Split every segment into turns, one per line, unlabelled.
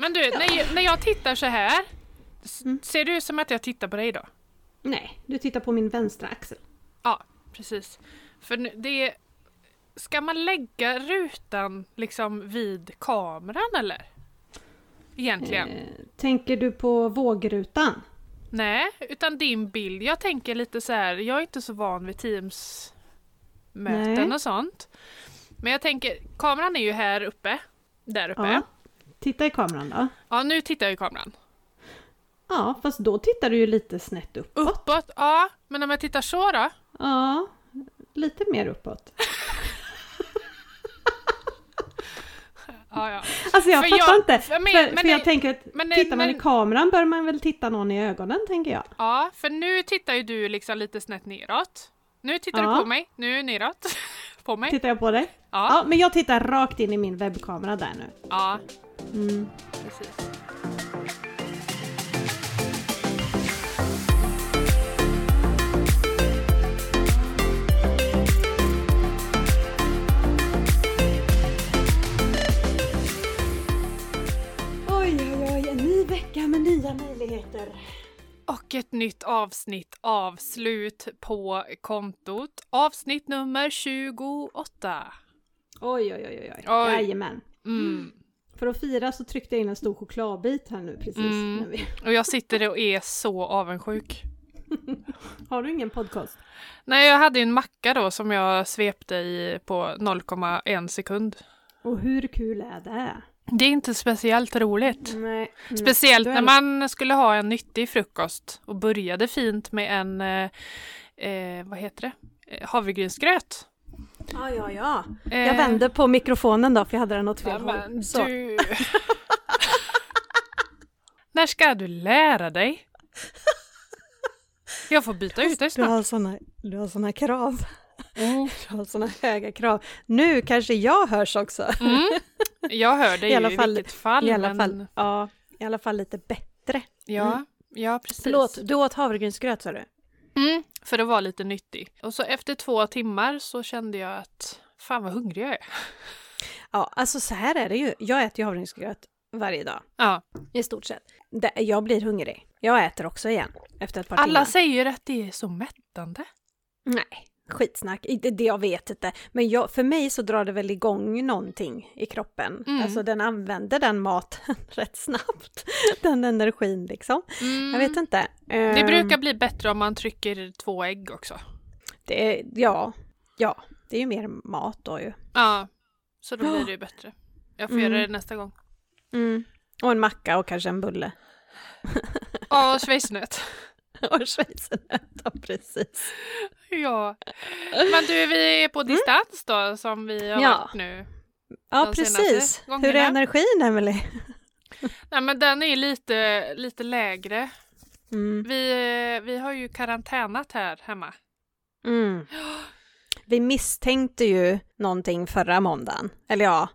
Men du, när, jag, när jag tittar så här,
Mm.
ser det ut som att jag tittar på dig då?
Nej, du tittar på min vänstra axel.
Ja, precis. För det... Ska man lägga rutan liksom vid kameran eller? Egentligen?
Eh, tänker du på vågrutan?
Nej, utan din bild. Jag tänker lite så här, jag är inte så van vid Teams-möten och sånt. Men jag tänker, kameran är ju här uppe. Där uppe.
Ja.
Ja,
Titta i kameran då.
nu tittar jag i kameran.
Ja, fast då tittar du ju lite snett uppåt.
Uppåt, ja. Men om jag tittar så då?
Ja, lite mer uppåt.
Ja, ja.
Alltså jag
För
fattar
jag-
inte.
för
För,
men-
för,
men
jag
nej,
tänker att
men
tittar man i kameran bör man väl titta någon i ögonen, tänker jag.
Ja, för nu tittar ju du liksom lite snett neråt. Nu tittar
Ja.
du på mig, nu neråt. på mig.
Tittar jag på dig?
Ja,
Ja, men jag tittar rakt in i min webbkamera där nu.
ja,
Mm.
precis.
Oj, oj, oj, en ny vecka med nya möjligheter.
Och ett nytt avsnitt avslut på kontot. Avsnitt nummer 28.
Oj, oj, oj, oj, oj.
Oj.
Jajamän.
Mm.
För att fira så tryckte jag in en stor chokladbit här nu precis.
Mm. Och jag sitter och är så avundsjuk.
Har du ingen podcast?
Nej, jag hade ju en macka då som jag svepte i på 0,1 sekund.
Och hur kul är det?
Det är inte speciellt roligt.
Nej.
Speciellt
Då är
när man skulle ha en nyttig frukost och började fint med en, eh, eh, vad heter det, eh, havregrynsgröt.
Ja, ja, ja.
Eh,
Jag vände på mikrofonen då för jag hade den åt
ja,
fel
men
håll. Så.
du... när ska du lära dig? Jag får byta ut dig
Du
snart.
har såna, du har såna krav. Du har såna höga krav. Nu kanske jag hörs också.
Mm. Jag hör dig
I alla fall-
i vilket fall.
I alla
men...
fall, ja, i alla fall lite bättre.
Ja,
Mm.
ja precis.
Förlåt, du åt havregrynsgröt sa du?
Mm, för att vara lite nyttig. Och så efter två timmar så kände jag att fan vad hungrig jag är.
Ja, alltså så här är det ju. Jag äter ju havregrynsgröt varje dag,
Ja,
i stort sett. Jag blir hungrig. Jag äter också igen efter ett par
alla
timmar.
säger att det är så mättande.
Nej, skitsnack. Inte det jag vet inte. Men jag, för mig så drar det väl igång någonting i kroppen.
Mm.
Alltså den använder den maten rätt snabbt. Den energin liksom.
Mm.
Jag vet inte.
Det
Ehm,
brukar bli bättre om man trycker två ägg också.
det ja, ja, det är ju mer mat då ju.
Ja, så då blir det ju bättre. Jag får
Mm.
göra det nästa gång.
Mm. Och en macka och kanske en bulle.
Ja, schweizernöt.
och schweizernöt, precis.
Ja. Men du, vi är på distans då som vi har
Mm. Ja.
varit nu.
Ja, precis. Hur är energin, Emily?
Nej men den är lite, lite lägre.
Mm.
Vi, vi har ju karantänat här hemma.
Mm. Vi misstänkte ju någonting förra måndagen. Eller ja,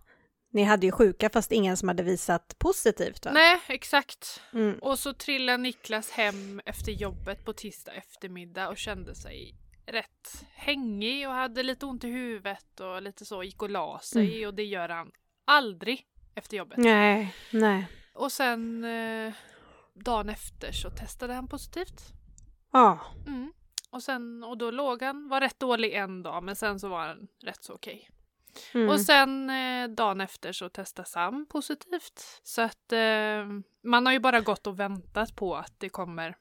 ni hade ju sjuka fast ingen som hade visat positivt va?
Nej, exakt.
Mm.
Och så trillade Niklas hem efter jobbet på tisdag eftermiddag och kände sig rätt hängig och hade lite ont i huvudet och lite så, gick och la sig och det gör han aldrig efter jobbet.
Nej, nej.
Och sen eh, dagen efter så testade han positivt.
Ja.
Mm. Och, sen, och då låg han, var rätt dålig en dag men sen så var han rätt så okej.
Mm.
Och sen eh, dagen efter så testade Sam positivt. Så att eh, man har ju bara gått och väntat på att det kommer.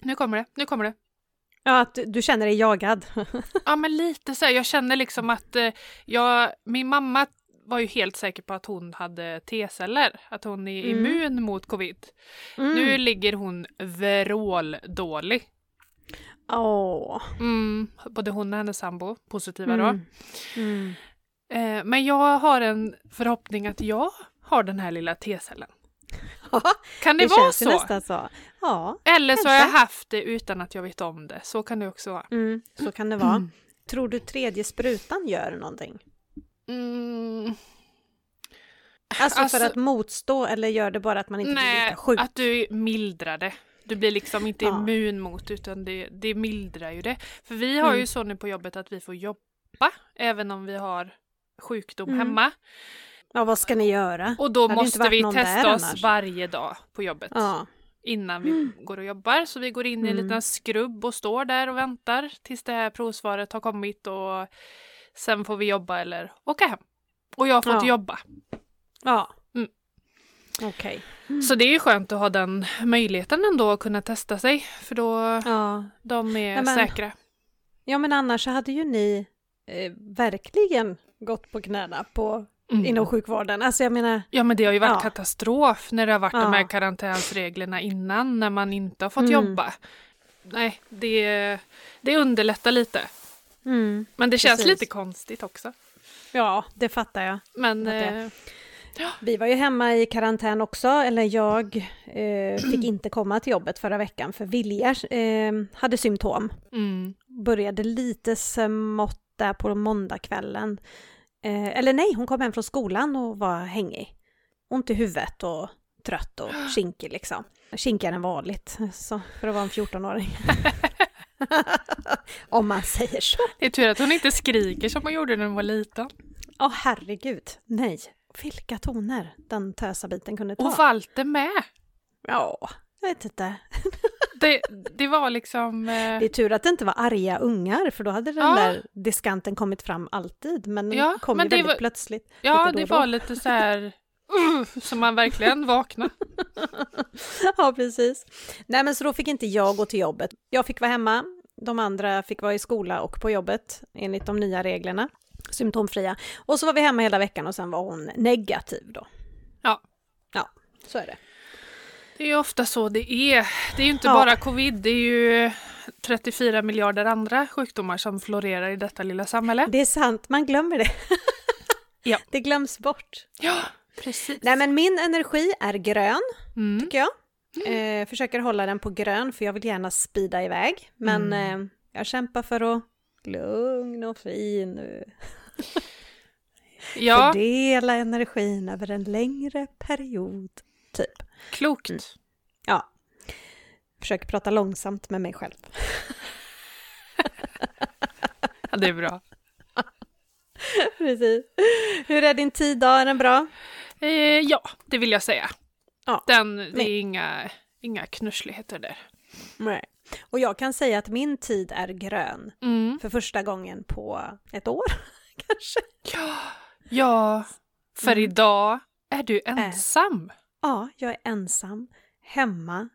Nu kommer det, nu kommer det.
Ja, att du- känner dig jagad.
Ja men lite så här, jag känner liksom att eh, jag, min mamma var ju helt säker på att hon hade T-celler, att hon är
Mm.
immun mot covid.
Mm.
Nu ligger hon vråldålig.
Åh.
Mm, både hon och hennes sambo positiva då.
Mm. Mm.
Eh, men jag har en förhoppning att jag har den här lilla T-cellen. Kan det,
Det,
vara
ju
så?
nästan så. Ja,
Eller så har jag
kanske.
haft det utan att jag vet om det. Så kan det också vara.
mm. så kan det vara. Tror du tredje sprutan gör någonting?
Mm,
Alltså,
Alltså-
för att motstå eller gör det bara att man inte blir
nej,
lika sjuk?
att du mildrar det. Du blir liksom inte
Ja.
immun mot utan det, det mildrar ju det. För vi har ju
Mm.
så nu på jobbet att vi får jobba även om vi har sjukdom
Mm.
hemma.
Ja, vad ska ni göra?
Och då måste vi testa oss
annars.
varje dag på jobbet
Ja.
innan vi går och jobbar. Så vi går in i en
Mm.
liten skrubb och står där och väntar tills det här provsvaret har kommit och sen får vi jobba eller åka hem. Och jag har fått
Ja.
jobba.
Ja.
Mm.
Okej.
Så det är ju skönt att ha den möjligheten ändå att kunna testa sig för då
Ja.
de är
Ja, men-
säkra.
ja, men annars hade ju ni eh, verkligen gått på knäna på,
Mm.
inom sjukvården. Alltså jag menar,
Ja men det har ju varit
Ja.
katastrof när det har varit
Ja.
de här karantänsreglerna innan när man inte har fått
Mm.
jobba. Nej, det, det underlättar lite.
mm,
Men det känns
Precis.
lite konstigt också.
ja, det fattar jag.
Men eh,
Vi var ju hemma i karantän också, eller jag eh, fick inte komma till jobbet förra veckan för Vilja eh, hade symptom.
mm,
Började lite smått där på måndagskvällen. Eh, eller nej, hon kom hem från skolan och var hängig. Ont i huvudet och trött och kinkig liksom. Kinkigare än vanligt, så, för att vara en 14-åring. Om man säger så.
det är tur att hon inte skriker som hon gjorde när hon var liten.
Åh herregud, nej. Vilka toner den tösabiten kunde ta.
Och Walter med.
Ja, jag vet inte.
Det, det var liksom... Eh,
Det är tur att det inte var arga ungar, för då hade den
Ja.
där diskanten kommit fram alltid. Men den
Ja,
kom
men
ju
det
väldigt
var-
plötsligt.
ja, det var lite så här... Uh, så man verkligen vaknade.
ja, precis. Nej, men så då fick inte jag gå till jobbet. Jag fick vara hemma, de andra fick vara i skola och på jobbet enligt de nya reglerna, symptomfria. Och så var vi hemma hela veckan och sen var hon negativ då.
Ja.
Ja, så är det.
Det är ju ofta så det är. Det är ju inte
Ja.
bara covid, det är ju 34 miljarder andra sjukdomar som florerar i detta lilla samhälle.
Det är sant, man glömmer det.
Ja.
Det glöms bort.
Ja, precis.
Nej, men min energi är grön.
mm.
tycker jag. Eh, försöker hålla den på grön för jag vill gärna spida iväg. Men
Mm.
eh, jag kämpar för att lugn och fin nu.
Ja,
Fördela energin över en längre period. Typ.
klokt.
Mm. Ja. Försöker prata långsamt med mig själv.
Ja, det är bra.
Precis. Hur är din tid då? Är den bra?
Eh, ja, det vill jag säga.
Ja.
Den, det är inga, inga knussligheter där.
Nej. Och jag kan säga att min tid är grön
Mm.
för första gången på ett år kanske.
Ja, ja, för
Mm.
idag är du ensam.
Ja, jag är ensam, hemma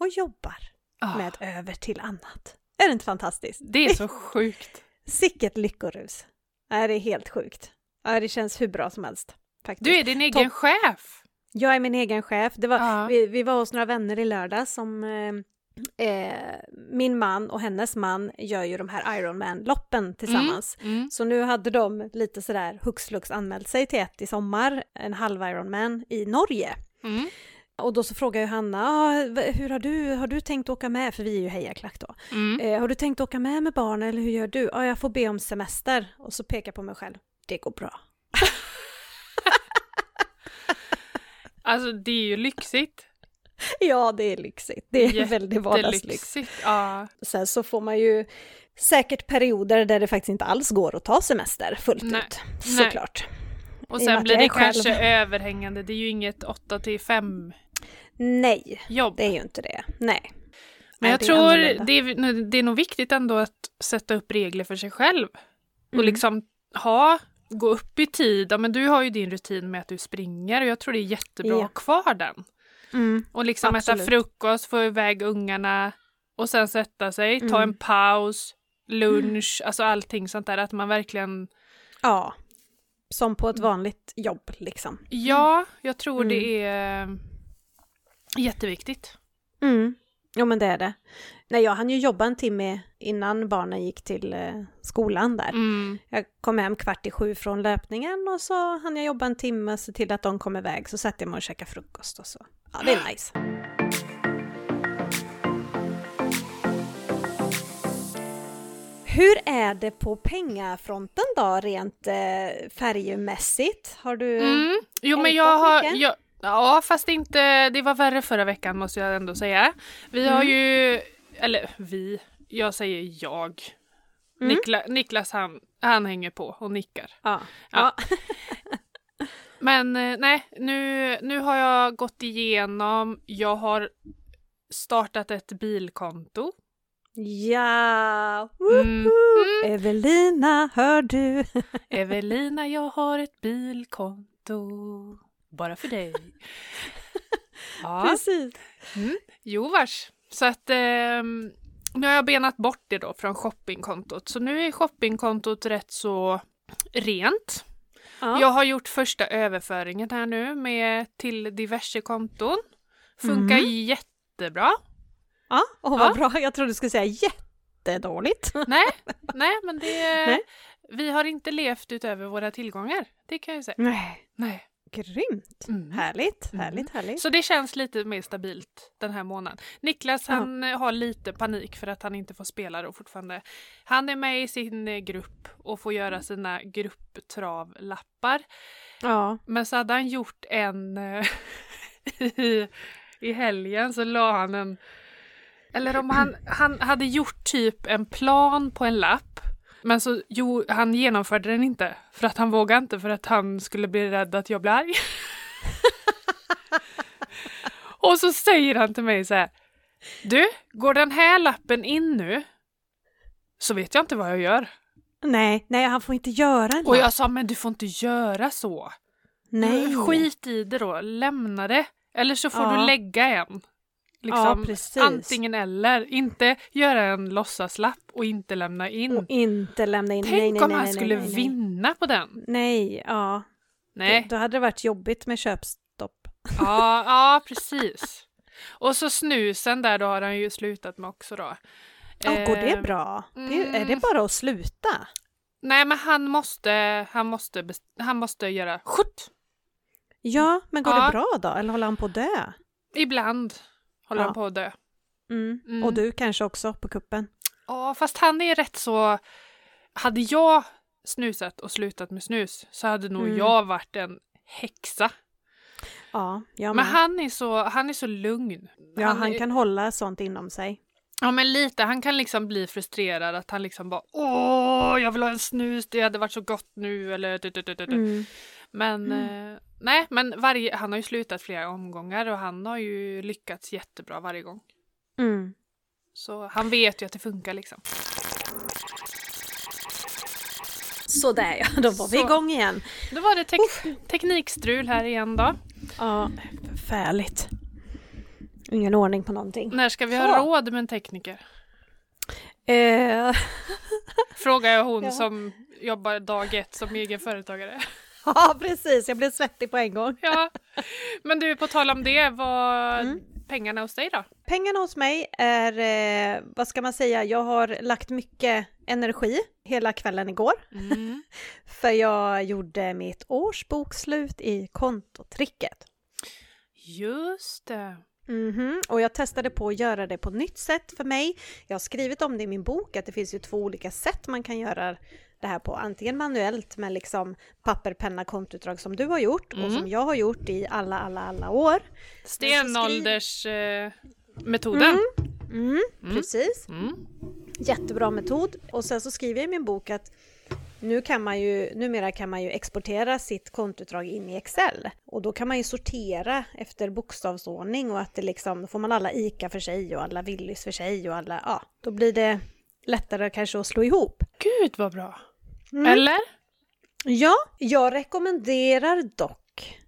och jobbar.
Ah,
med över till annat. Är det inte fantastiskt?
det är så sjukt.
Sicket lyckorus. Nej, det är helt sjukt. Ja, det känns hur bra som helst. Faktiskt.
Du är din egen
Topp.
chef.
Jag är min egen chef. Det var,
Ja.
vi, vi var hos några vänner i lördag som eh, eh, min man och hennes man gör ju de här Ironman-loppen tillsammans.
Mm.
Så nu hade de lite sådär hux flux anmält sig till ett i sommar, en halv Ironman i Norge.
Mm.
Och då så frågar ju Hanna, ah, hur har du, har du tänkt åka med? För vi är ju hejaklack då.
Mm.
Eh, har du tänkt åka med med barnen eller hur gör du? Ja, jag får be om semester. Och så pekar jag på mig själv. Det går bra.
Alltså det är ju lyxigt.
Ja, det är lyxigt. Det är väldigt vardagslyx.
Jättelyxigt. Ja.
Sen så får man ju säkert perioder där det faktiskt inte alls går att ta semester fullt
Nej.
ut.
Nej.
Såklart. I och
sen blir det
är själv.
kanske överhängande. Det är ju inget 8 till 5
Nej,
jobb.
det är ju inte det. Nej.
Men jag
det
tror det är, det är nog viktigt ändå att sätta upp regler för sig själv. Och
Mm.
liksom ha, gå upp i tid. Ja, men du har ju din rutin med att du springer och jag tror det är jättebra
Ja.
att ha kvar den.
Mm.
Och liksom äta
Absolut.
frukost, få iväg ungarna och sen sätta sig, ta
Mm.
en paus, lunch, alltså allting sånt där. Att man verkligen,
Ja. Som på ett vanligt jobb liksom.
ja, jag tror
Mm.
det är jätteviktigt.
Mm. Jo men det är det. Nej, jag hann ju jobba en timme innan barnen gick till eh, skolan där.
Mm.
Jag kom hem kvart i sju från löpningen och så hann jag jobba en timme och se till att de kom iväg. Så satte jag mig och käkade frukost och så. Ja, det är nice. Hur är det på pengafronten då, rent eh, färgmässigt? Har du...
Mm. Jo men jag har, jag, ja fast inte, det var värre förra veckan måste jag ändå säga. Vi har
Mm.
ju, eller vi, jag säger jag.
Mm.
Nikla, Niklas han, han hänger på och nickar.
Ja.
Ja.
ja.
Men eh, nej, nu, nu har jag gått igenom, jag har startat ett bilkonto.
Ja!
Mm.
Woho! Evelina, hör du?
Evelina, jag har ett bilkonto. Bara för dig. Ja,
Precis.
jo vars. Så att ehm, nu har jag benat bort det då från shoppingkontot. Så nu är shoppingkontot rätt så rent.
Ja.
Jag har gjort första överföringen här nu med till diverse konton. Funkar
Mhm.
jättebra.
Ja, åh vad
Ja.
bra. Jag trodde du skulle säga jättedåligt.
Nej, nej men det...
Nej.
Vi har inte levt utöver våra tillgångar. Det kan jag säga.
Nej,
Nej.
grymt.
Mm.
Härligt,
Mm.
härligt, härligt.
Så det känns lite mer stabilt den här månaden. Niklas
Ja.
han har lite panik för att han inte får spela då fortfarande. Han är med i sin eh, grupp och får göra sina grupptravlappar.
Ja.
Men så hade han gjort en eh, i, i helgen så la han en eller om han, han hade gjort typ en plan på en lapp men så jo, han genomförde den inte för att han vågade inte för att han skulle bli rädd att jag blir arg. Och så säger han till mig så här. Du, går den här lappen in nu så vet jag inte vad jag gör.
Nej, nej, han får inte göra en
Och jag sa, men du får inte göra så.
Nej.
Skit i det då, lämna det. Eller så får
Ja.
du lägga en. Liksom,
Ja,
antingen eller. Inte göra en låtsaslapp och inte lämna in.
Och inte lämna in.
Tänk
nej, nej,
om
nej,
han skulle vinna på den.
Nej, ja.
Nej,
Då hade det varit jobbigt med köpstopp.
ja, ja precis. Och så snusen där, då har han ju slutat med också då.
Ja, går det
Eh,
bra? Det, är
mm.
det bara att sluta?
Nej, men han måste, han måste, han måste göra skjutt.
Ja, men går
Ja.
det bra då? Eller håller han på att dö?
Ibland håller
Ja.
han på att dö.
Mm.
Mm.
Och du kanske också på kuppen?
Ja, fast han är rätt så... Hade jag snusat och slutat med snus så hade nog
Mm.
jag varit en häxa.
Ja, jag
Men han är så, han är så lugn.
ja, han
är-
kan hålla sånt inom sig.
Ja, men lite. Han kan liksom bli frustrerad att han liksom bara Åh, jag vill ha en snus, det hade varit så gott nu eller du, du, du, du, du.
Mm.
Men
Mm.
eh, nej, men varje, han har ju slutat flera omgångar och han har ju lyckats jättebra varje gång.
Mm.
Så han vet ju att det funkar liksom.
Sådär ja, då var vi
Så.
igång igen.
Då var det tek- teknikstrul här igen då.
Ja, förfärligt. Ingen ordning på någonting.
När ska vi
Så.
ha råd med en tekniker?
Eh,
Frågar jag hon
Ja.
som jobbar dag ett som egen företagare.
ja, precis. Jag blev svettig på en gång.
Ja. Men du, på tal om det, vad
Mm.
pengarna hos dig då?
Pengarna hos mig är, eh, vad ska man säga, jag har lagt mycket energi hela kvällen igår.
Mm.
För jag gjorde mitt årsbokslut i kontotricket.
Just det.
Mhm, Och jag testade på att göra det på nytt sätt för mig. Jag har skrivit om det i min bok att det finns ju två olika sätt man kan göra det här på. Antingen manuellt med liksom papper, penna, kontoutdrag som du har gjort och
Mm.
som jag har gjort i alla, alla, alla år.
Stenåldersmetoden. Eh, metoden.
Mm,
Mm.
Precis.
Mm.
Jättebra metod. Och sen så skriver jag i min bok att nu kan man ju, numera kan man ju exportera sitt kontoutdrag in i Excel. Och då kan man ju sortera efter bokstavsordning och att det liksom, då får man alla ICA för sig och alla Willys för sig och alla, ja, då blir det lättare kanske att slå ihop.
Gud vad bra.
Mm.
Eller?
Ja, jag rekommenderar dock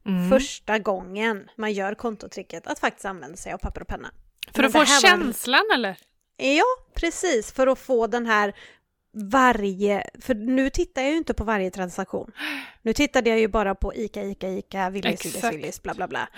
Mm.
första gången man gör kontotricket att faktiskt använda sig av papper och penna.
För
Men
att få
här var-
känslan eller?
Ja, precis. För att få den här varje... För nu tittar jag ju inte på varje transaktion. Nu tittade jag ju bara på ICA, ICA, ICA, Willys, Willys. Willys, bla bla bla.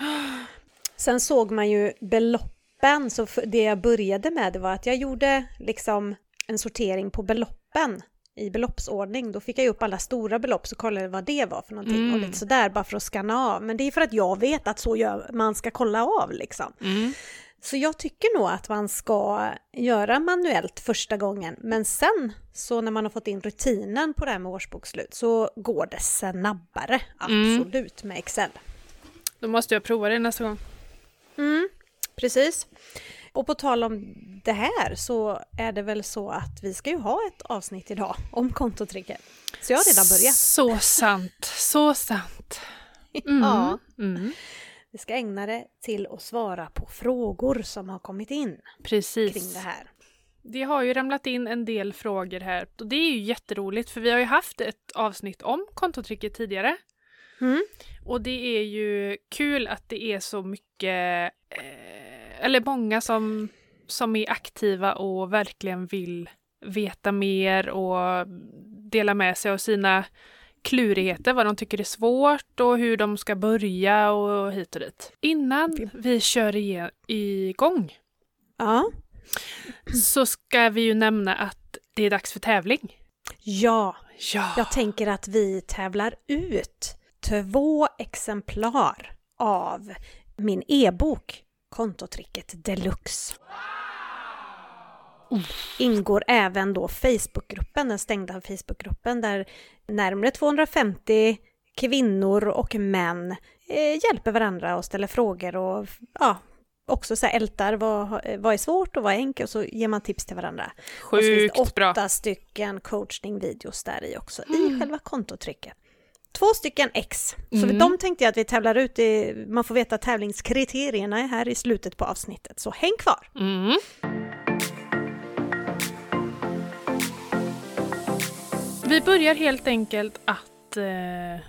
Sen såg man ju beloppen, så det jag började med det var att jag gjorde liksom en sortering på beloppen i beloppsordning. Då fick jag ju upp alla stora belopp så kollade jag vad det var för någonting och
Mm.
lite sådär bara för att scanna av. Men det är för att jag vet att så gör, man ska kolla av liksom.
Mm.
Så jag tycker nog att man ska göra manuellt första gången, men sen så när man har fått in rutinen på det här med årsbokslut så går det snabbare,
Mm.
absolut, med Excel.
Då måste jag prova det nästa gång.
Mm, precis. Och på tal om det här så är det väl så att vi ska ju ha ett avsnitt idag om kontotricket. Så jag har redan börjat.
Så sant, så sant. Mm.
Ja.
Mm.
Vi ska ägna det till att svara på frågor som har kommit in
Precis.
kring det här.
Det har ju ramlat in en del frågor här och det är ju jätteroligt för vi har ju haft ett avsnitt om kontotricket tidigare.
Mm.
Och det är ju kul att det är så mycket, eh, eller många som, som är aktiva och verkligen vill veta mer och dela med sig av sina klurigheter, vad de tycker är svårt och hur de ska börja och hit och dit. Innan vi kör igen, igång
Ja.
så ska vi ju nämna att det är dags för tävling.
ja,
Ja!
jag tänker att vi tävlar ut två exemplar av min e-bok Kontotricket Deluxe. Ingår även då Facebookgruppen, den stängda Facebookgruppen där närmare 250 kvinnor och män eh, hjälper varandra och ställer frågor och ja, också så här ältar vad, vad är svårt och vad är enkelt och så ger man tips till varandra. Och så finns det
Sjukt bra.
åtta stycken coachning-videos där i också,
Mm.
i själva kontotricket. Två stycken X. Så
Mm.
de tänkte jag att vi tävlar ut, i, man får veta tävlingskriterierna är här i slutet på avsnittet, så häng kvar!
Mm. Vi börjar helt enkelt att eh,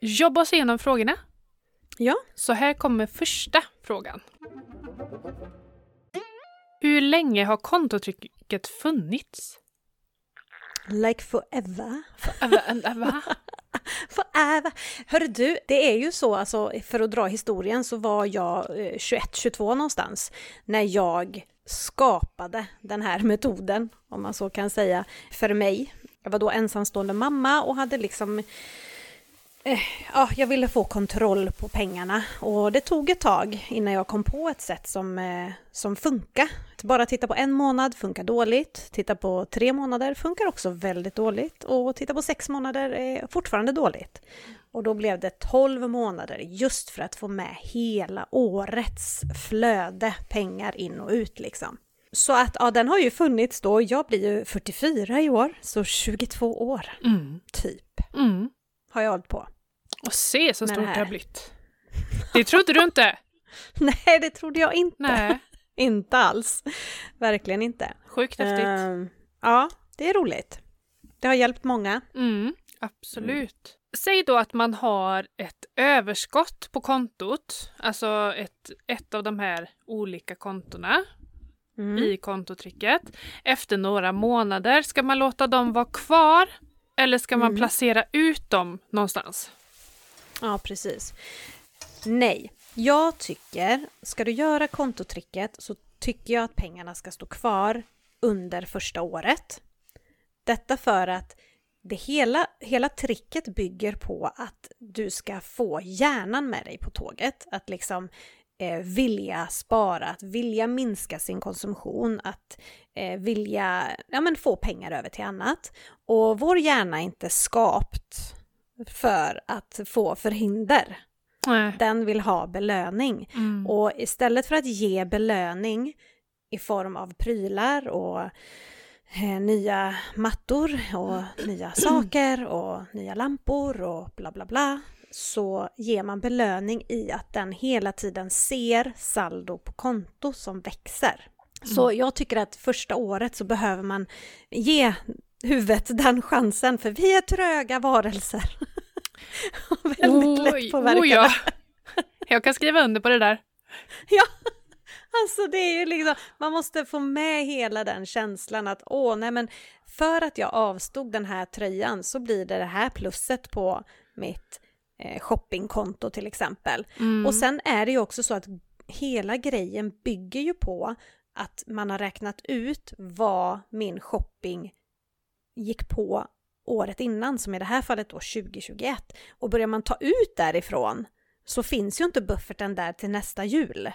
jobba oss igenom frågorna.
Ja.
Så här kommer första frågan. Hur länge har kontotrycket funnits?
Like forever.
Äh, Va?
Forever! Hörru du, det är ju så alltså, för att dra historien så var jag eh, 21-22 någonstans när jag skapade den här metoden, om man så kan säga, för mig. Jag var då ensamstående mamma och hade liksom eh, Ja, jag ville få kontroll på pengarna och det tog ett tag innan jag kom på ett sätt som, eh, som funkar. Att bara titta på en månad funkar dåligt, titta på tre månader funkar också väldigt dåligt och titta på sex månader är fortfarande dåligt. Och då blev det 12 månader just för att få med hela årets flöde pengar in och ut liksom. Så att ja, den har ju funnits då. Jag blir ju 44 i år, så 22 år
Mm.
typ
Mm.
har jag hållit på.
Och se så stort
det
har blivit. Det trodde du inte?
Nej, det trodde jag inte.
Nej,
Inte alls. Verkligen inte.
sjukt häftigt.
Ehm, ja, det är roligt. Det har hjälpt många.
Mm, absolut. Säg då att man har ett överskott på kontot, alltså ett, ett av de här olika kontona
Mm.
i kontotricket. Efter några månader, ska man låta dem vara kvar eller ska man
Mm.
placera ut dem någonstans?
Ja, precis. Nej, jag tycker, ska du göra kontotricket så tycker jag att pengarna ska stå kvar under första året. Detta för att det hela, hela tricket bygger på att du ska få hjärnan med dig på tåget. Att liksom eh, vilja spara, att vilja minska sin konsumtion, att eh, vilja ja, men få pengar över till annat. Och vår hjärna är inte skapt för att få förhinder.
Nej.
Den vill ha belöning.
Mm.
Och istället för att ge belöning i form av prylar och eh, nya mattor och nya saker och nya lampor och bla bla bla så ger man belöning i att den hela tiden ser saldo på konto som växer. Så jag tycker att första året så behöver man ge huvudet den chansen för vi är tröga varelser. Väldigt lätt påverkade.
oh ja. Jag kan skriva under på det där.
Ja, alltså det är ju liksom, man måste få med hela den känslan att åh, nej men för att jag avstod den här tröjan så blir det det här plusset på mitt eh, shoppingkonto till exempel.
Mm.
Och sen är det ju också så att hela grejen bygger ju på att man har räknat ut vad min shopping gick på året innan, som i det här fallet då 2021. Och börjar man ta ut därifrån så finns ju inte bufferten där till nästa jul.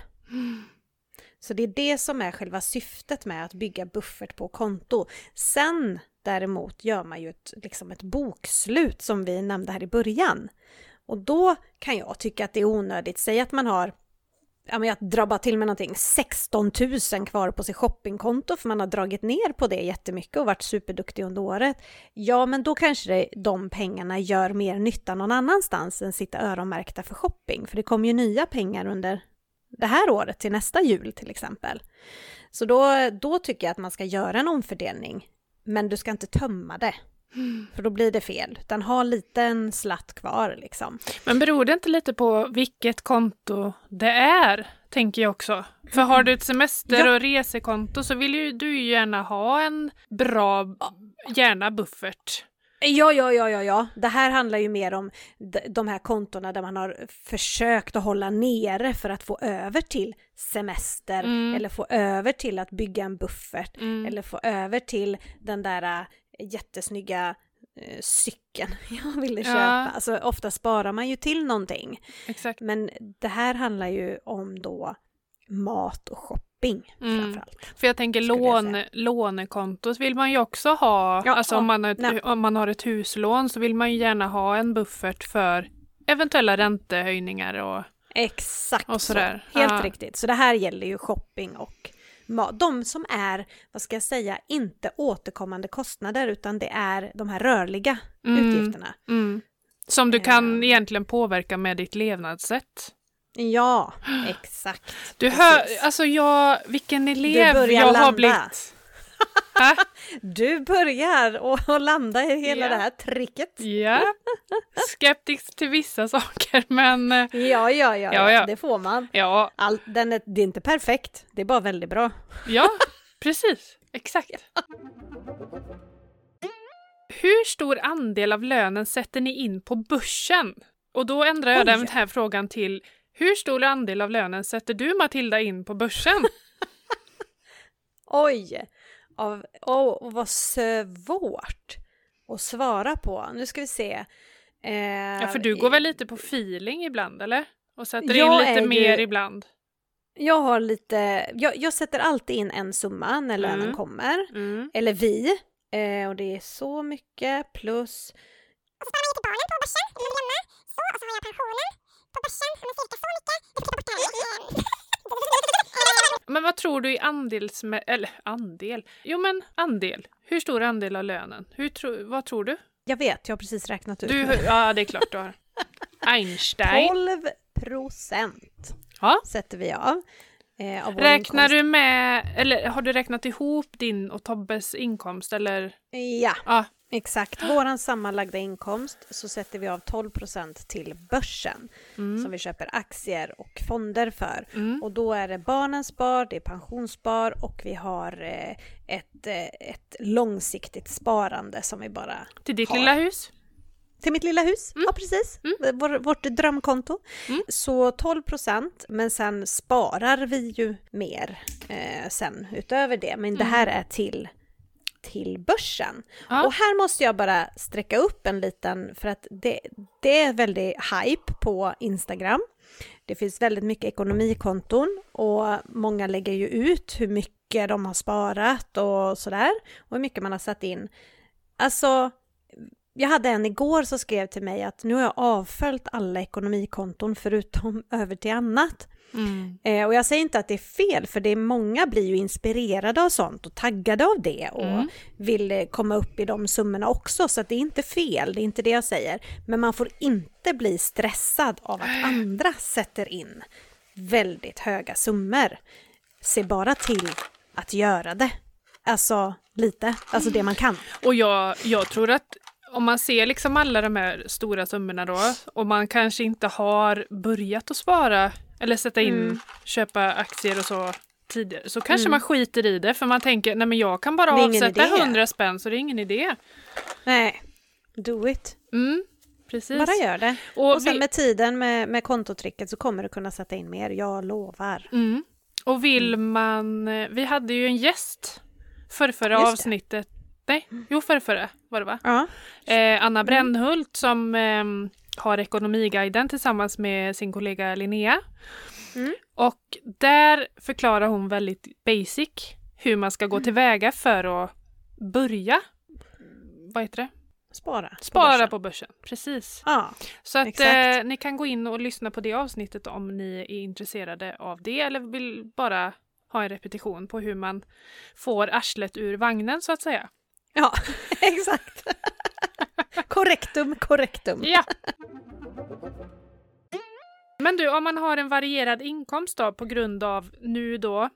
Så det är det som är själva syftet med att bygga buffert på konto. Sen däremot gör man ju ett, liksom ett bokslut som vi nämnde här i början. Och då kan jag tycka att det är onödigt. Säg att man har ja men jag drabbar till med någonting, 16 000 kvar på sitt shoppingkonto för man har dragit ner på det jättemycket och varit superduktig under året. Ja, men då kanske det, de pengarna gör mer nytta någon annanstans än sitta öronmärkta för shopping, för det kommer ju nya pengar under det här året till nästa jul till exempel. Så då, då tycker jag att man ska göra en omfördelning, men du ska inte tömma det. För då blir det fel, utan ha lite en slatt kvar liksom.
Men beror det inte lite på vilket konto det är, tänker jag också. För har du ett semester och resekonto så vill ju du gärna ha en bra, gärna buffert.
Ja, ja, ja, ja, ja. Det här handlar ju mer om de, här kontona där man har försökt att hålla nere för att få över till semester
Mm.
eller få över till att bygga en buffert
Mm.
eller få över till den där jättesnygga eh, cykeln jag ville
Ja.
köpa. Alltså ofta sparar man ju till någonting.
Exakt.
Men det här handlar ju om då mat och shopping
Mm.
framförallt.
För jag tänker
Skulle jag
lån, lånekontot vill man ju också ha.
Ja,
alltså
ja,
om man, har ett,
nej.
om man har ett huslån så vill man ju gärna ha en buffert för eventuella räntehöjningar och
Exakt
Och sådär.
så. Helt
Ja.
riktigt. Så det här gäller ju shopping och mat. De som är, vad ska jag säga, inte återkommande kostnader utan det är de här rörliga
Mm.
utgifterna.
Mm. Som du kan
Eh.
egentligen påverka med ditt levnadssätt.
Ja, exakt.
Du
Precis.
hör, alltså jag, vilken elev jag har
landa.
blivit. Hä?
Du börjar och och landa i hela
Ja.
det här tricket.
Ja. Skeptisk till vissa saker men eh,
Ja, ja, ja,
Ja,
ja,
ja.
det får man.
ja,
All, den är, det är inte perfekt, det är bara väldigt bra.
ja, precis. Exakt. Hur stor andel av lönen sätter ni in på börsen? Och då ändrar jag
Oj.
den här frågan till hur stor andel av lönen sätter du Matilda in på börsen?
Oj! Av, oh, vad svårt att svara på. Nu ska vi se. Eh,
Ja, för du går väl lite på feeling ibland, eller? Och sätter in
är
lite
ju-
mer ibland?
Jag har lite, jag, jag sätter alltid in en summa när lönen
Mm.
kommer.
Mm.
Eller vi. Eh, och det är så mycket plus
Och så sparar jag till barnen på börsen, eller grannar. Så, och så har jag pensionen på börsen, ja, men cirka så mycket. Jag ska titta bort.
Men vad tror du i andels... Eller andel? Jo men andel. Hur stor andel av lönen? Hur tro, vad tror du?
Jag vet, jag har precis räknat ut
du? Ja, det är klart du har. Einstein.
12 procent
Ja.
sätter vi av. Eh, av
Räknar
inkomst.
du med, eller har du räknat ihop din och Tobbes inkomst eller?
Ja,
Ja,
exakt. Våran sammanlagda inkomst så sätter vi av 12 procent till börsen
mm.
som vi köper aktier och fonder för.
Mm.
Och då är det barnens spar, det är pensionsspar och vi har eh, ett, eh, ett långsiktigt sparande som vi bara...
Till ditt
har.
lilla hus?
Till mitt lilla hus,
Mm.
ja precis.
Mm.
Vår, vårt drömkonto.
Mm.
Så 12 procent, men sen sparar vi ju mer eh, sen utöver det. Men det här är till, till börsen.
Ja.
Och här måste jag bara sträcka upp en liten, för att det, det är väldigt hype på Instagram. Det finns väldigt mycket ekonomikonton och många lägger ju ut hur mycket de har sparat och sådär. Och hur mycket man har satt in. Alltså, jag hade en igår som skrev till mig att nu har jag avföljt alla ekonomikonton förutom över till annat.
Mm.
Eh, och jag säger inte att det är fel, för det är många blir ju inspirerade av sånt och taggade av det och
Mm.
vill eh, komma upp i de summorna också, så det är inte fel, det är inte det jag säger. Men man får inte bli stressad av att andra sätter in väldigt höga summor. Se bara till att göra det. Alltså lite, alltså det man kan.
Och jag, jag tror att om man ser liksom alla de här stora summorna då och man kanske inte har börjat att spara eller sätta in,
Mm.
köpa aktier och så tidigare så kanske
Mm.
man skiter i det för man tänker nej men jag kan bara avsätta
idé.
100 spänn så det är ingen idé.
Nej, do it.
Mm, precis.
Bara gör det.
Och,
Och sen
vi,
med tiden med, med kontotricket så kommer du kunna sätta in mer, jag lovar.
mm, och vill man, eh, vi hade ju en gäst för förra avsnittet, nej, jo för förra var det va?
Ja.
Eh, Anna Brännhult som ehm, har Ekonomiguiden tillsammans med sin kollega Linnea.
Mm.
Och där förklarar hon väldigt basic hur man ska gå tillväga för att börja vad heter det?
spara.
Spara
börsen.
på börsen. Precis.
Ja,
Så att eh, ni kan gå in och lyssna på det avsnittet om ni är intresserade av det eller vill bara ha en repetition på hur man får arslet ur vagnen så att säga.
Ja exakt. korrektum, korrektum.
Ja. Men du, om man har en varierad inkomst då på grund av nu då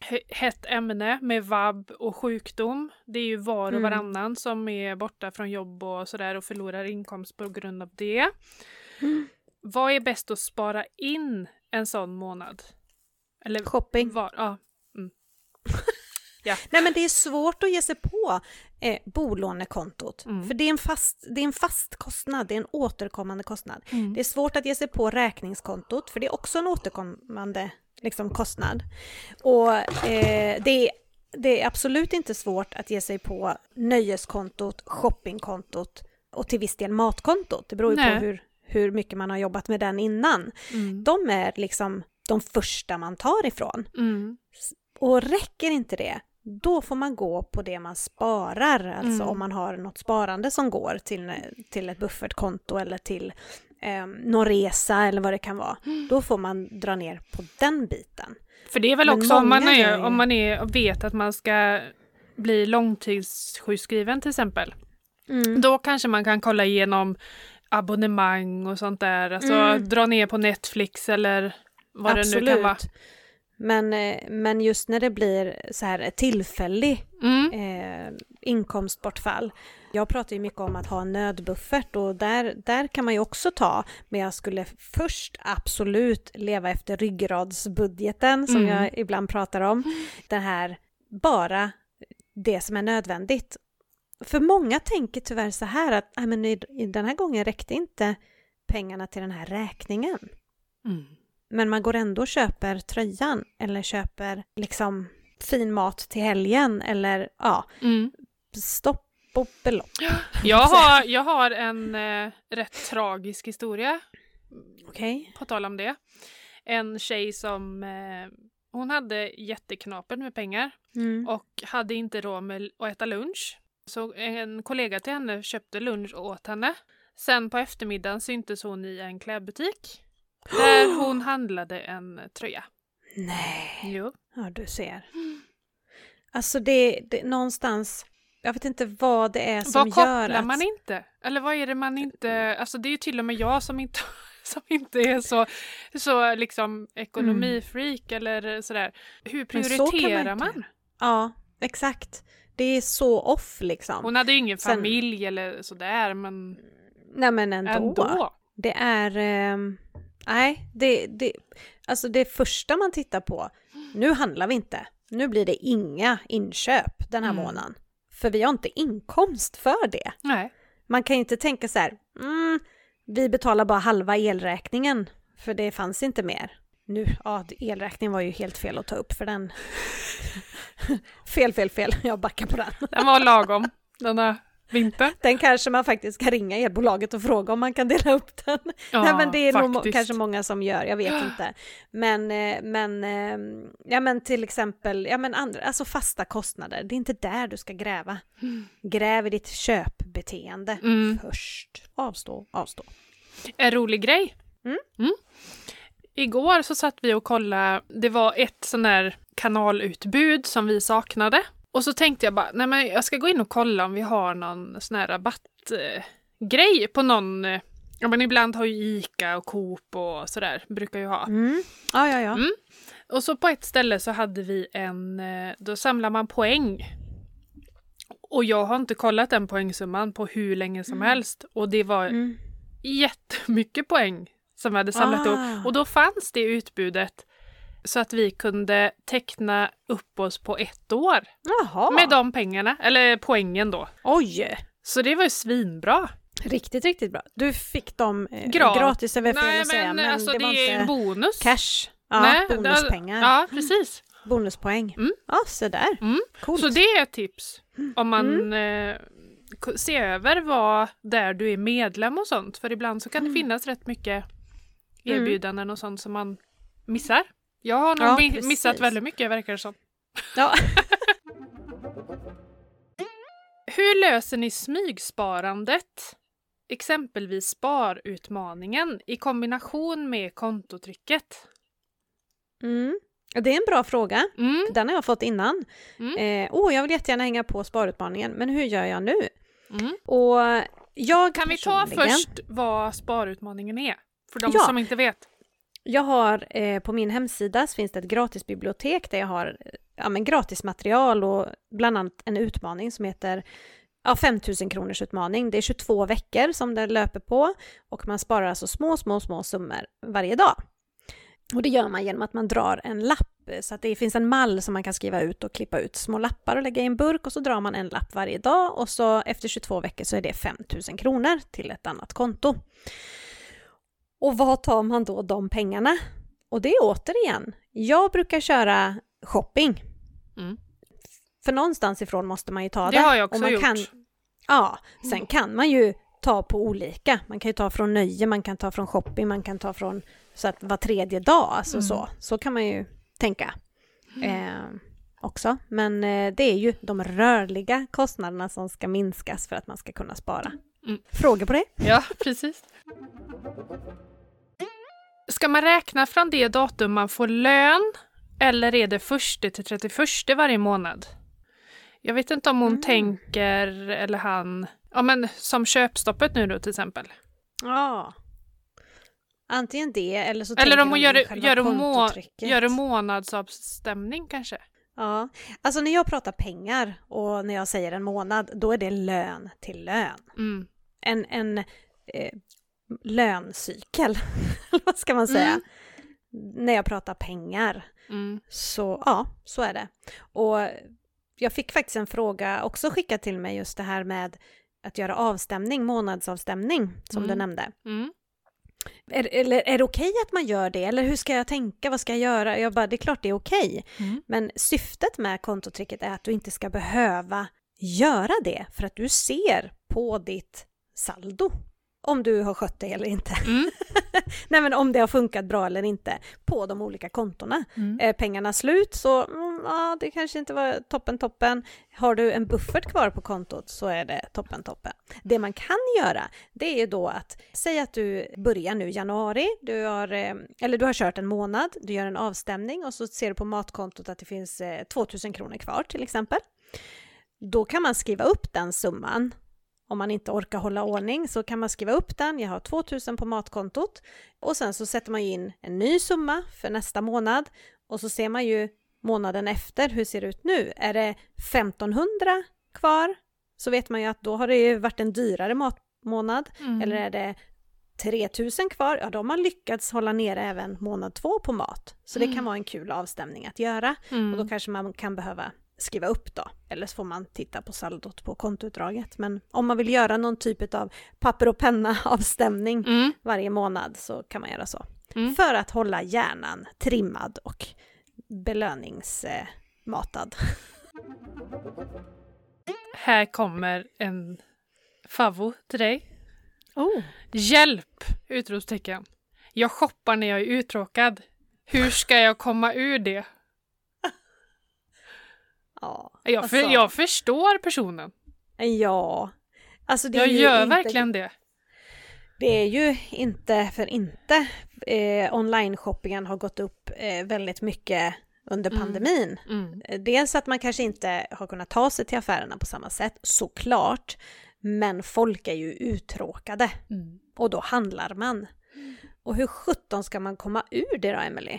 he- hett ämne med vab och sjukdom. Det är ju var och
Mm.
varannan som är borta från jobb och sådär och förlorar inkomst på grund av det.
Mm.
Vad är bäst att spara in en sån månad? Eller
Shopping.
var, ja.
Nej men det är svårt att ge sig på eh, bolånekontot.
Mm.
För det är, en fast, det är en fast kostnad, det är en återkommande kostnad.
Mm.
Det är svårt att ge sig på räkningskontot för det är också en återkommande liksom, kostnad. Och eh, det, är, det är absolut inte svårt att ge sig på nöjeskontot, shoppingkontot och till viss del matkontot. Det beror ju
Nej.
på hur, hur mycket man har jobbat med den innan.
Mm.
De är liksom de första man tar ifrån.
Mm.
Och räcker inte det, då får man gå på det man sparar. Alltså
Mm.
om man har något sparande som går till, till ett buffertkonto eller till eh, någon resa eller vad det kan vara. Då får man dra ner på den biten.
För det är väl
Men
också om man, är,
ju-
om man är vet att man ska bli långtidssjukskriven till exempel. Då kanske man kan kolla igenom abonnemang och sånt där. Alltså
Mm.
dra ner på Netflix eller vad det nu kan vara.
Men, eh, men just när det blir så här tillfällig
Mm.
eh, inkomstbortfall. Jag pratar ju mycket om att ha en nödbuffert och där, där kan man ju också ta, men jag skulle först absolut leva efter ryggradsbudgeten som
Mm.
jag ibland pratar om. Den här, bara det som är nödvändigt. För många tänker tyvärr så här att "Nej, men den här gången räckte inte pengarna till den här räkningen.
Mm.
Men man går ändå och köper tröjan eller köper liksom fin mat till helgen eller ja,
Mm.
stopp och belopp.
Jag, har, jag har en eh, rätt tragisk historia
Okej.
på tal om det. En tjej som eh, hon hade jätteknapen med pengar
Mm.
och hade inte råd med att äta lunch. Så en kollega till henne köpte lunch åt henne. Sen på eftermiddagen syntes hon i en klädbutik där hon handlade en tröja.
Nej,
Jo.
ja du ser. Alltså det, det någonstans, jag vet inte vad det är som
Vad
gör
kopplar
att...
man inte? Eller vad är det man inte... Alltså det är ju till och med jag som inte, som inte är så, så liksom ekonomifreak eller sådär. Hur
Mm. Man
prioriterar
inte.
man?
Ja, exakt. Det är så off liksom.
Hon hade ju ingen
Sen-
familj eller sådär men
Nej men ändå.
ändå.
Det är... ehm, nej, det, det... Alltså det första man tittar på, nu handlar vi inte. Nu blir det inga inköp den här
Mm.
månaden. För vi har inte inkomst för det.
Nej.
Man kan ju inte tänka så här, mm, vi betalar bara halva elräkningen för det fanns inte mer. Nu, ja, elräkningen var ju helt fel att ta upp för den... fel, fel, fel, jag backar på den.
Den var lagom denna vinter.
Den kanske man faktiskt ska ringa elbolaget och fråga om man kan dela upp den.
Ja,
Nej men det är nog
faktiskt.
kanske många som gör, jag vet inte. Men, eh, men, eh, ja men till exempel, ja men andra, alltså fasta kostnader, det är inte där du ska gräva. Gräv i ditt köpbeteende
Mm.
först. Avstå, avstå.
En rolig grej.
Mm.
Igår så satt vi och kollade, det var ett sån där kanalutbud som vi saknade. Och så tänkte jag bara, nej men jag ska gå in och kolla om vi har någon sån här rabattgrej eh, på någon, eh, ja men ibland har ju ICA och Coop och sådär, brukar ju ha.
Mm. Ja, ja, ja.
Mm. Och så på ett ställe så hade vi en, eh, då samlar man poäng. Och jag har inte kollat den poängsumman på hur länge som helst. Och det var
Mm.
jättemycket poäng som vi hade samlat
Ah.
upp. Och då fanns det utbudet så att vi kunde teckna upp oss på ett år
Jaha.
med de pengarna, eller poängen då.
Oj!
Så det var ju svinbra.
Riktigt, riktigt bra. Du fick dem eh,
Gra-
gratis, är väl fel
Nej
att säga,
men,
men
alltså
det
det,
var
är
inte
bonus.
cash. Ja,
Nej, det-
bonuspengar.
Ja, precis.
Bonuspoäng.
Mm.
Ja, så där.
Mm.
Coolt.
Så det är ett tips om man
Mm.
eh, ser över vad där du är medlem och sånt. För ibland så kan
Mm.
det finnas rätt mycket erbjudanden och sånt som man missar. Jag har nog
Ja,
mi-
precis.
missat väldigt mycket verkar det som.
Ja.
Hur löser ni smygsparandet? Exempelvis sparutmaningen i kombination med kontotricket.
Mm. Det är en bra fråga.
Mm.
Den har jag fått innan.
Mm.
Eh, oh, jag vill jättegärna hänga på sparutmaningen, men hur gör jag nu?
Mm.
Och jag
Kan vi ta
personligen-
först vad sparutmaningen är? För de
Ja.
som inte vet.
Jag har eh, på min hemsida så finns det ett gratisbibliotek där jag har ja, men gratis material och bland annat en utmaning som heter ja, 5000 kronors utmaning. Det är 22 veckor som det löper på och man sparar alltså små, små, små summor varje dag. Och det gör man genom att man drar en lapp så att det finns en mall som man kan skriva ut och klippa ut små lappar och lägga i en burk och så drar man en lapp varje dag och så efter 22 veckor så är det 5000 kronor till ett annat konto. Och vad tar man då de pengarna? Och det är återigen, jag brukar köra shopping.
Mm.
För någonstans ifrån måste man ju ta det.
Det har jag också gjort.
Kan, ja, sen kan man ju ta på olika. Man kan ju ta från nöje, man kan ta från shopping, man kan ta från så att var tredje dag, alltså
Mm.
så. Så kan man ju tänka eh, också. Men eh, det är ju de rörliga kostnaderna som ska minskas för att man ska kunna spara.
Mm.
Frågor på det?
Ja, precis. Ska man räkna från det datum man får lön eller är det första till 31 varje månad? Jag vet inte om hon
Mm.
tänker, eller han, ja men som köpstoppet nu då till exempel.
Ja. Antingen det eller så
Eller om hon gör, gör, må, gör det månadsavstämning kanske.
Ja, alltså när jag pratar pengar och när jag säger en månad, då är det lön till lön.
Mm.
En, en eh, löncykel, vad ska man säga?
Mm.
När jag pratar pengar.
Mm.
Så ja, så är det. Och jag fick faktiskt en fråga också skickad till mig just det här med att göra avstämning, månadsavstämning som du
Mm.
nämnde.
Mm.
Är, eller är det okej att man gör det? Eller hur ska jag tänka? Vad ska jag göra? Jag bara, det är klart det är okej.
Mm.
Men syftet med kontotricket är att du inte ska behöva göra det för att du ser på ditt saldo om du har skött det eller inte.
Mm.
Nej men om det har funkat bra eller inte på de olika kontona.
Mm.
Är pengarna slut så mm, ja, det kanske inte var toppen toppen. Har du en buffert kvar på kontot så är det toppen toppen. Det man kan göra det är ju då att säga att du börjar nu januari, du har, eh, eller du har kört en månad, du gör en avstämning och så ser du på matkontot att det finns eh, 2000 kronor kvar till exempel. Då kan man skriva upp den summan. Om man inte orkar hålla ordning så kan man skriva upp den. Jag har 2000 på matkontot och sen så sätter man ju in en ny summa för nästa månad och så ser man ju månaden efter hur ser det ut nu. Är det 1500 kvar så vet man ju att då har det ju varit en dyrare matmånad
Mm.
eller är det 3000 kvar, ja då har man lyckats hålla nere även månad två på mat. Så det kan
Mm.
vara en kul avstämning att göra.
Mm.
Och då kanske man kan behöva skriva upp då, eller så får man titta på saldot på kontoutdraget. Men om man vill göra någon typ av papper och penna avstämning
Mm.
varje månad så kan man göra så.
Mm.
För att hålla hjärnan trimmad och belöningsmatad.
Här kommer en favvo till dig.
Oh.
Hjälp! Utropstecken. Jag shoppar när jag är uttråkad. Hur ska jag komma ur det?
Ja,
Jag, för,
alltså,
jag förstår personen.
ja. Alltså
Jag gör
inte,
verkligen det.
Det är ju inte för inte eh, online-shoppingen har gått upp eh, väldigt mycket under
Mm.
pandemin.
Mm.
Eh, Dels att man kanske inte har kunnat ta sig till affärerna på samma sätt, såklart. Men folk är ju uttråkade
Mm.
och då handlar man. Och hur sjutton ska man komma ur det då, Emily?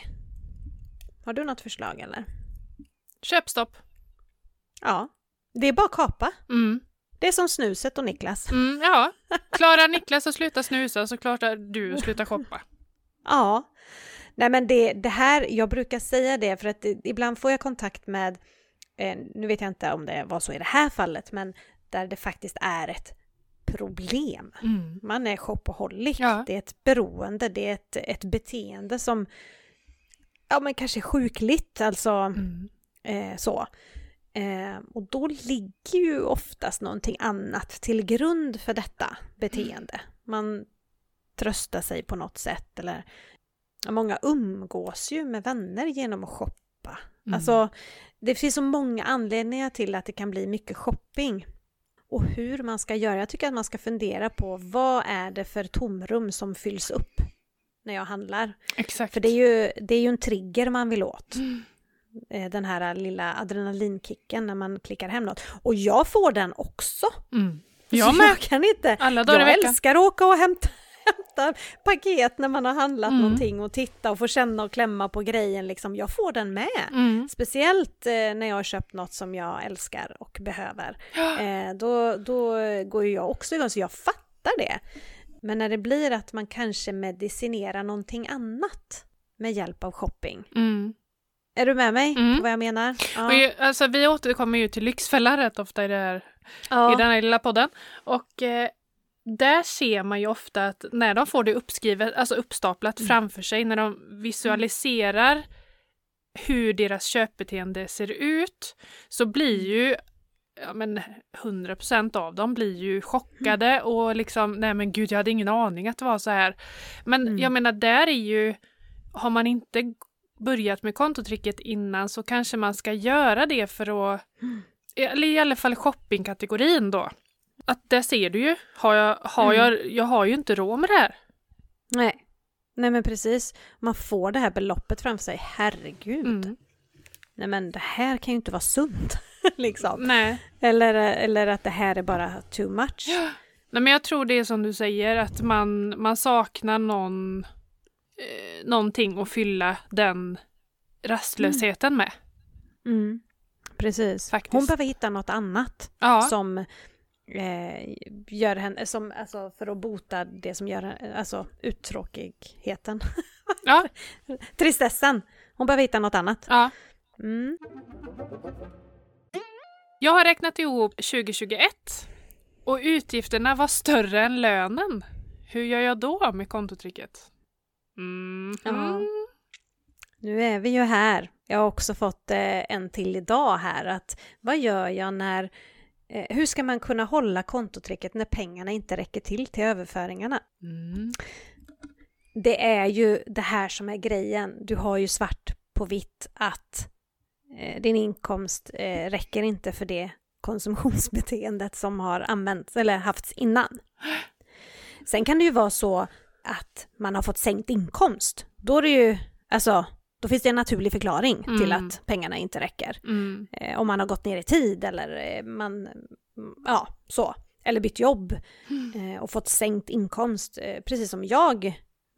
Har du något förslag eller?
Köpstopp.
Ja, det är bara att kapa.
Mm.
Det är som snuset och Niklas.
Mm, ja. Klarar Niklas att sluta snusa så klarar du att sluta shoppa.
Ja. Nej men det, det här, jag brukar säga det för att ibland får jag kontakt med, eh, nu vet jag inte om det var så i det här fallet, men där det faktiskt är ett problem.
Mm.
Man är shopaholic,
Ja.
det är ett beroende, det är ett, ett beteende som ja men kanske sjukligt, alltså
Mm.
eh, så. Eh, och då ligger ju oftast någonting annat till grund för detta beteende. Man tröstar sig på något sätt eller många umgås ju med vänner genom att shoppa.
Mm.
Alltså, det finns så många anledningar till att det kan bli mycket shopping. och hur man ska göra. Jag tycker att man ska fundera på vad är det för tomrum som fylls upp när jag handlar.
Exakt.
För det är ju, det är ju en trigger man vill åt.
Mm.
Eh, Den här lilla adrenalinkicken när man klickar hem något. Och jag får den också.
Mm.
Så
Jag med.
Jag kan inte.
Alla dagar
Jag älskar att åka och hämta, hämta paket när man har handlat
Mm.
någonting och titta och få känna och klämma på grejen. Liksom. Jag får den med.
Mm.
Speciellt eh, när jag har köpt något som jag älskar och behöver. Eh, då, då går jag också igång, så jag fattar det. Men när det blir att man kanske medicinerar någonting annat med hjälp av shopping.
Mm.
Är du med mig
Mm.
på vad jag menar? Ja.
Och ju, alltså, vi återkommer ju till Lyxfällan rätt ofta i, det här, i
ja.
den här lilla podden. Och eh, där ser man ju ofta att när de får det uppskrivet, alltså uppstaplat
Mm.
framför sig, när de visualiserar hur deras köpbeteende ser ut, så blir
Mm.
ju ja, men 100% av dem blir ju chockade
Mm.
och liksom, nej men gud jag hade ingen aning att det var så här. Men
Mm.
jag menar där är ju, har man inte börjat med kontotricket innan så kanske man ska göra det för att, eller i alla fall shoppingkategorin då. Att där ser du ju, har jag, har
Mm.
jag, jag har ju inte råd med det här.
Nej. Nej men precis. Man får det här beloppet framför sig. Herregud.
Mm.
Nej men det här kan ju inte vara sunt. liksom.
Nej.
Eller, eller att det här är bara too much.
Nej men jag tror det är som du säger att man, man saknar någon, eh, någonting att fylla den rastlösheten med.
Mm. Precis.
Faktiskt.
Hon behöver hitta något annat
Ja,
som eh, gör henne, som, alltså för att bota det som gör henne, alltså uttråkigheten.
ja,
Tristessen. Hon behöver hitta något annat.
ja.
Mm.
Jag har räknat ihop 2021 och utgifterna var större än lönen. Hur gör jag då med kontotricket? Mm.
Ja. Nu är vi ju här. Jag har också fått eh, en till idag här att vad gör jag när eh, hur ska man kunna hålla kontotricket när pengarna inte räcker till till överföringarna?
Mm.
Det är ju det här som är grejen. Du har ju svart på vitt att eh, din inkomst eh, räcker inte för det konsumtionsbeteendet som har använts eller haft innan. Sen kan det ju vara så att man har fått sänkt inkomst. Då är det ju, alltså, då finns det en naturlig förklaring till
Mm.
att pengarna inte räcker.
Mm.
Eh, om man har gått ner i tid eller eh, man, mm, ja, så. Eller bytt jobb eh, och fått sänkt inkomst, eh, precis som jag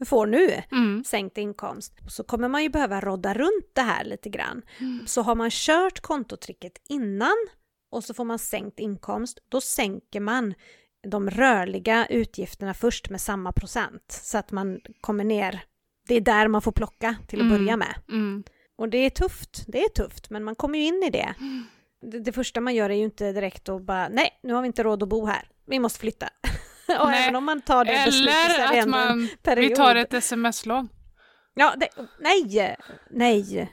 får nu
Mm.
sänkt inkomst, så kommer man ju behöva rodda runt det här lite grann.
Mm.
Så har man kört kontotricket innan och så får man sänkt inkomst, då sänker man de rörliga utgifterna först med samma procent så att man kommer ner. Det är där man får plocka till att
Mm.
börja med.
Mm.
Och det är tufft, det är tufft, men man kommer ju in i det. det. Det första man gör är ju inte direkt att bara, nej, nu har vi inte råd att bo här, vi måste flytta. och
Nej.
även om man tar det beslutet så är
Eller
det ändå en
man,
period.
vi tar ett sms-lån.
Ja, det, nej, nej.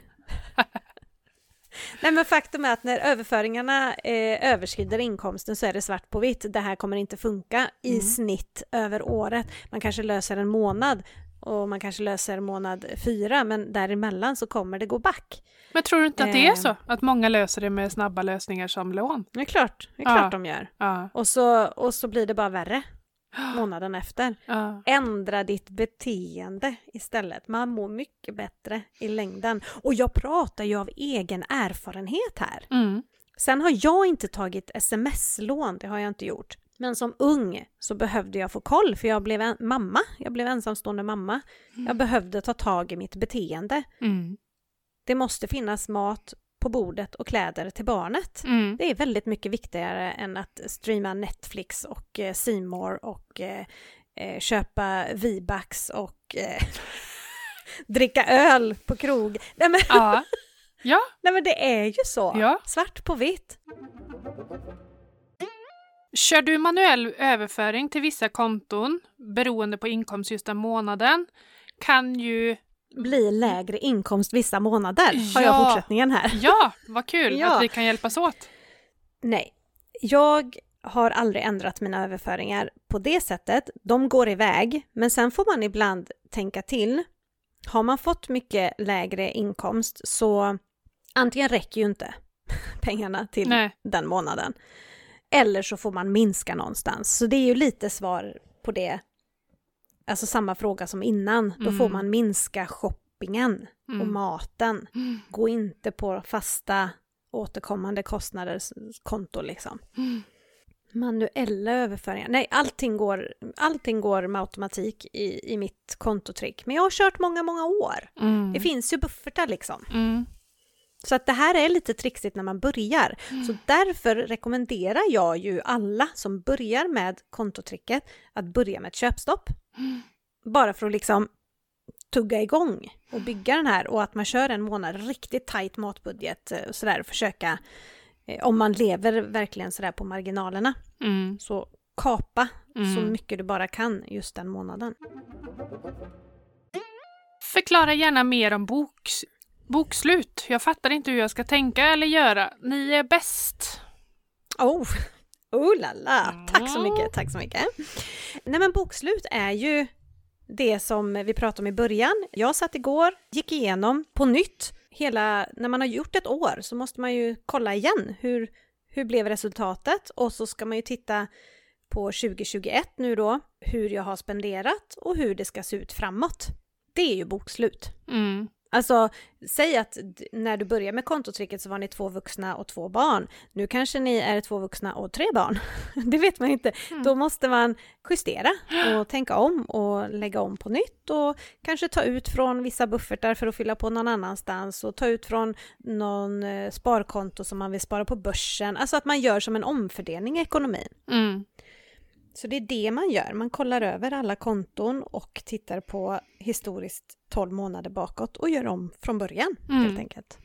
Nej men faktum är att när överföringarna eh, överskrider inkomsten så är det svart på vitt. Det här kommer inte funka i
Mm.
snitt över året. Man kanske löser en månad och man kanske löser månad fyra men däremellan så kommer det gå back.
Men tror du inte att det är
Eh.
så? Att många löser det med snabba lösningar som lån?
Det är klart, det är
Ja.
klart de gör.
Ja.
Och så, och så blir det bara värre månaden efter.
ja.
Ändra ditt beteende istället. Man mår mycket bättre i längden. Och jag pratar ju av egen erfarenhet här.
Mm.
Sen har jag inte tagit sms-lån, det har jag inte gjort. Men som ung så behövde jag få koll för jag blev en mamma. Jag blev ensamstående mamma. Jag behövde ta tag i mitt beteende.
Mm.
Det måste finnas mat på bordet och kläder till barnet.
Mm.
Det är väldigt mycket viktigare än att streama Netflix och eh, More och eh, eh, köpa V-bucks och eh, dricka öl på krog. Nej men,
Ja. ja.
nej men det är ju så.
Ja.
Svart på vitt.
Kör du manuell överföring till vissa konton beroende på inkomst just den månaden kan ju...
Bli lägre inkomst vissa månader har jag
Ja.
fortsättningen här.
Ja, vad kul
Ja.
att vi kan hjälpas åt.
Nej, jag har aldrig ändrat mina överföringar på det sättet. De går iväg, men sen får man ibland tänka till. Har man fått mycket lägre inkomst så antingen räcker ju inte pengarna till
Nej.
den månaden. Eller så får man minska någonstans. Så det är ju lite svar på det. Alltså samma fråga som innan. Då får
Mm.
man minska shoppingen och
Mm.
maten.
Mm.
Gå inte på fasta återkommande kostnader konto liksom.
Mm.
Manuella överföringar. Nej, allting går, allting går med automatik i, i mitt kontotrick. Men jag har kört många, många år.
Mm.
Det finns ju buffertar liksom.
Mm.
Så att det här är lite trixigt när man börjar. Så därför rekommenderar jag ju alla som börjar med kontotricket att börja med ett köpstopp. Bara för att liksom tugga igång och bygga den här och att man kör en månad riktigt tajt matbudget eh, och sådär och försöka eh, om man lever verkligen sådär på marginalerna
Mm.
så kapa så
Mm.
mycket du bara kan just den månaden.
Förklara gärna mer om boks bokslut. Jag fattar inte hur jag ska tänka eller göra. Ni är bäst.
Oh, oh la la! Tack så
Mm.
mycket, tack så mycket. Nej men bokslut är ju det som vi pratade om i början. Jag satt igår, gick igenom på nytt hela, när man har gjort ett år så måste man ju kolla igen hur, hur blev resultatet och så ska man ju titta på 2021 nu då, hur jag har spenderat och hur det ska se ut framåt. Det är ju bokslut.
Mm.
Alltså, säg att när du började med kontotricket så var ni två vuxna och två barn. Nu kanske ni är två vuxna och tre barn. Det vet man inte.
Mm.
Då måste man justera och tänka om och lägga om på nytt och kanske ta ut från vissa buffertar för att fylla på någon annanstans och ta ut från någon eh, sparkonto som man vill spara på börsen. Alltså att man gör som en omfördelning i ekonomin.
Mm.
Så det är det man gör. Man kollar över alla konton och tittar på historiskt 12 månader bakåt och gör om från början
Mm.
helt enkelt.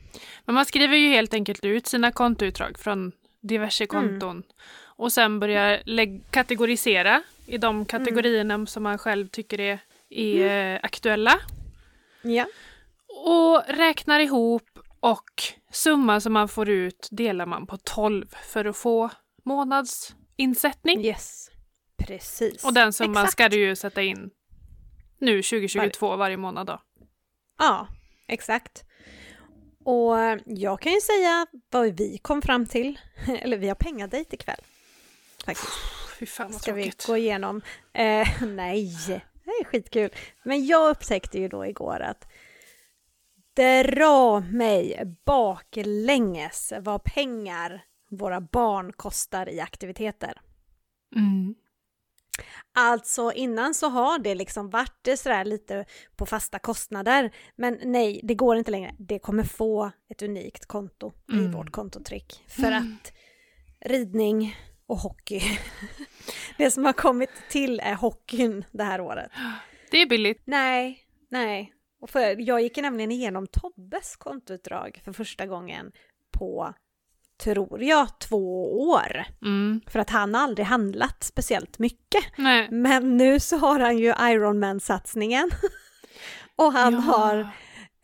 Men man skriver ju helt enkelt ut sina kontoutdrag från diverse konton och sen börjar kategorisera i de kategorierna som man själv tycker är, är eh, aktuella
Ja.
och räknar ihop och summan som man får ut delar man på 12 för att få månadsinsättning.
Yes. Precis.
Och den summan
Exakt.
ska du ju sätta in nu 2022 varje månad då.
Ja, exakt. Och jag kan ju säga vad vi kom fram till. Eller vi har pengadejt ikväll. Faktiskt.
Fy fan vad
Ska vi
tråkigt.
gå igenom. Eh, nej, det är skitkul. Men jag upptäckte ju då igår att dra mig baklänges vad pengar våra barn kostar i aktiviteter.
Mm.
Alltså innan så har det liksom varit det sådär lite på fasta kostnader. Men nej, det går inte längre. Det kommer få ett unikt konto i
Mm.
vårt kontotrick. För att ridning och hockey, det som har kommit till är hockeyn det här året.
Det är billigt.
Nej, nej. Och för, jag gick nämligen igenom Tobbes kontoutdrag för första gången på, tror jag, två år.
Mm.
För att han har aldrig handlat speciellt mycket.
Nej.
Men nu så har han ju Ironman-satsningen. och han
Ja.
har,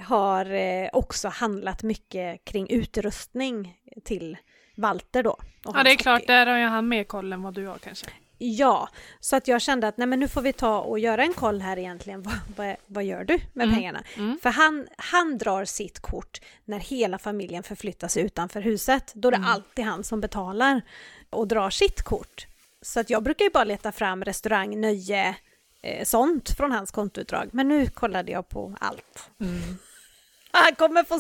har eh, också handlat mycket kring utrustning till Walter då.
Ja, det är klart, där har ju han mer koll än vad du har kanske.
Ja, så att jag kände att nej men nu får vi ta och göra en koll här egentligen. Vad, vad, vad gör du med
Mm.
pengarna?
Mm.
För han, han drar sitt kort när hela familjen förflyttas utanför huset. Då är det
Mm.
alltid han som betalar och drar sitt kort. Så att jag brukar ju bara leta fram restaurang, nöje, eh, sånt från hans kontoutdrag. Men nu kollade jag på allt.
Mm.
Han kommer få,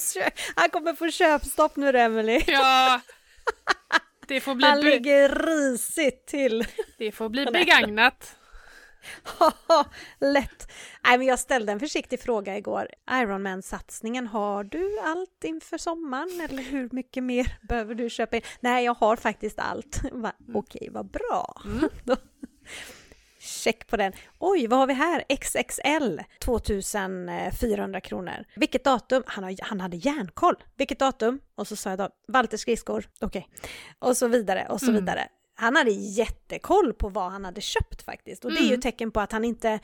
han kommer få köpstopp nu Emelie.
Ja, det får bli,
Han ligger risigt till.
det får bli begagnat.
Lätt. Nej, men jag ställde en försiktig fråga igår. Ironman-satsningen, har du allt inför sommaren eller hur mycket mer behöver du köpa in? Nej, jag har faktiskt allt. Va, Okej, vad bra.
Mm.
Check på den. Oj, vad har vi här? XXL, 2400 kronor. Vilket datum? Han, har, han hade järnkoll. Vilket datum? Och så sa jag då, Walter skridskor, okej. Och så vidare och så
Mm.
vidare. Han hade jättekoll på vad han hade köpt faktiskt. Och det är ju
Mm.
tecken på att han inte,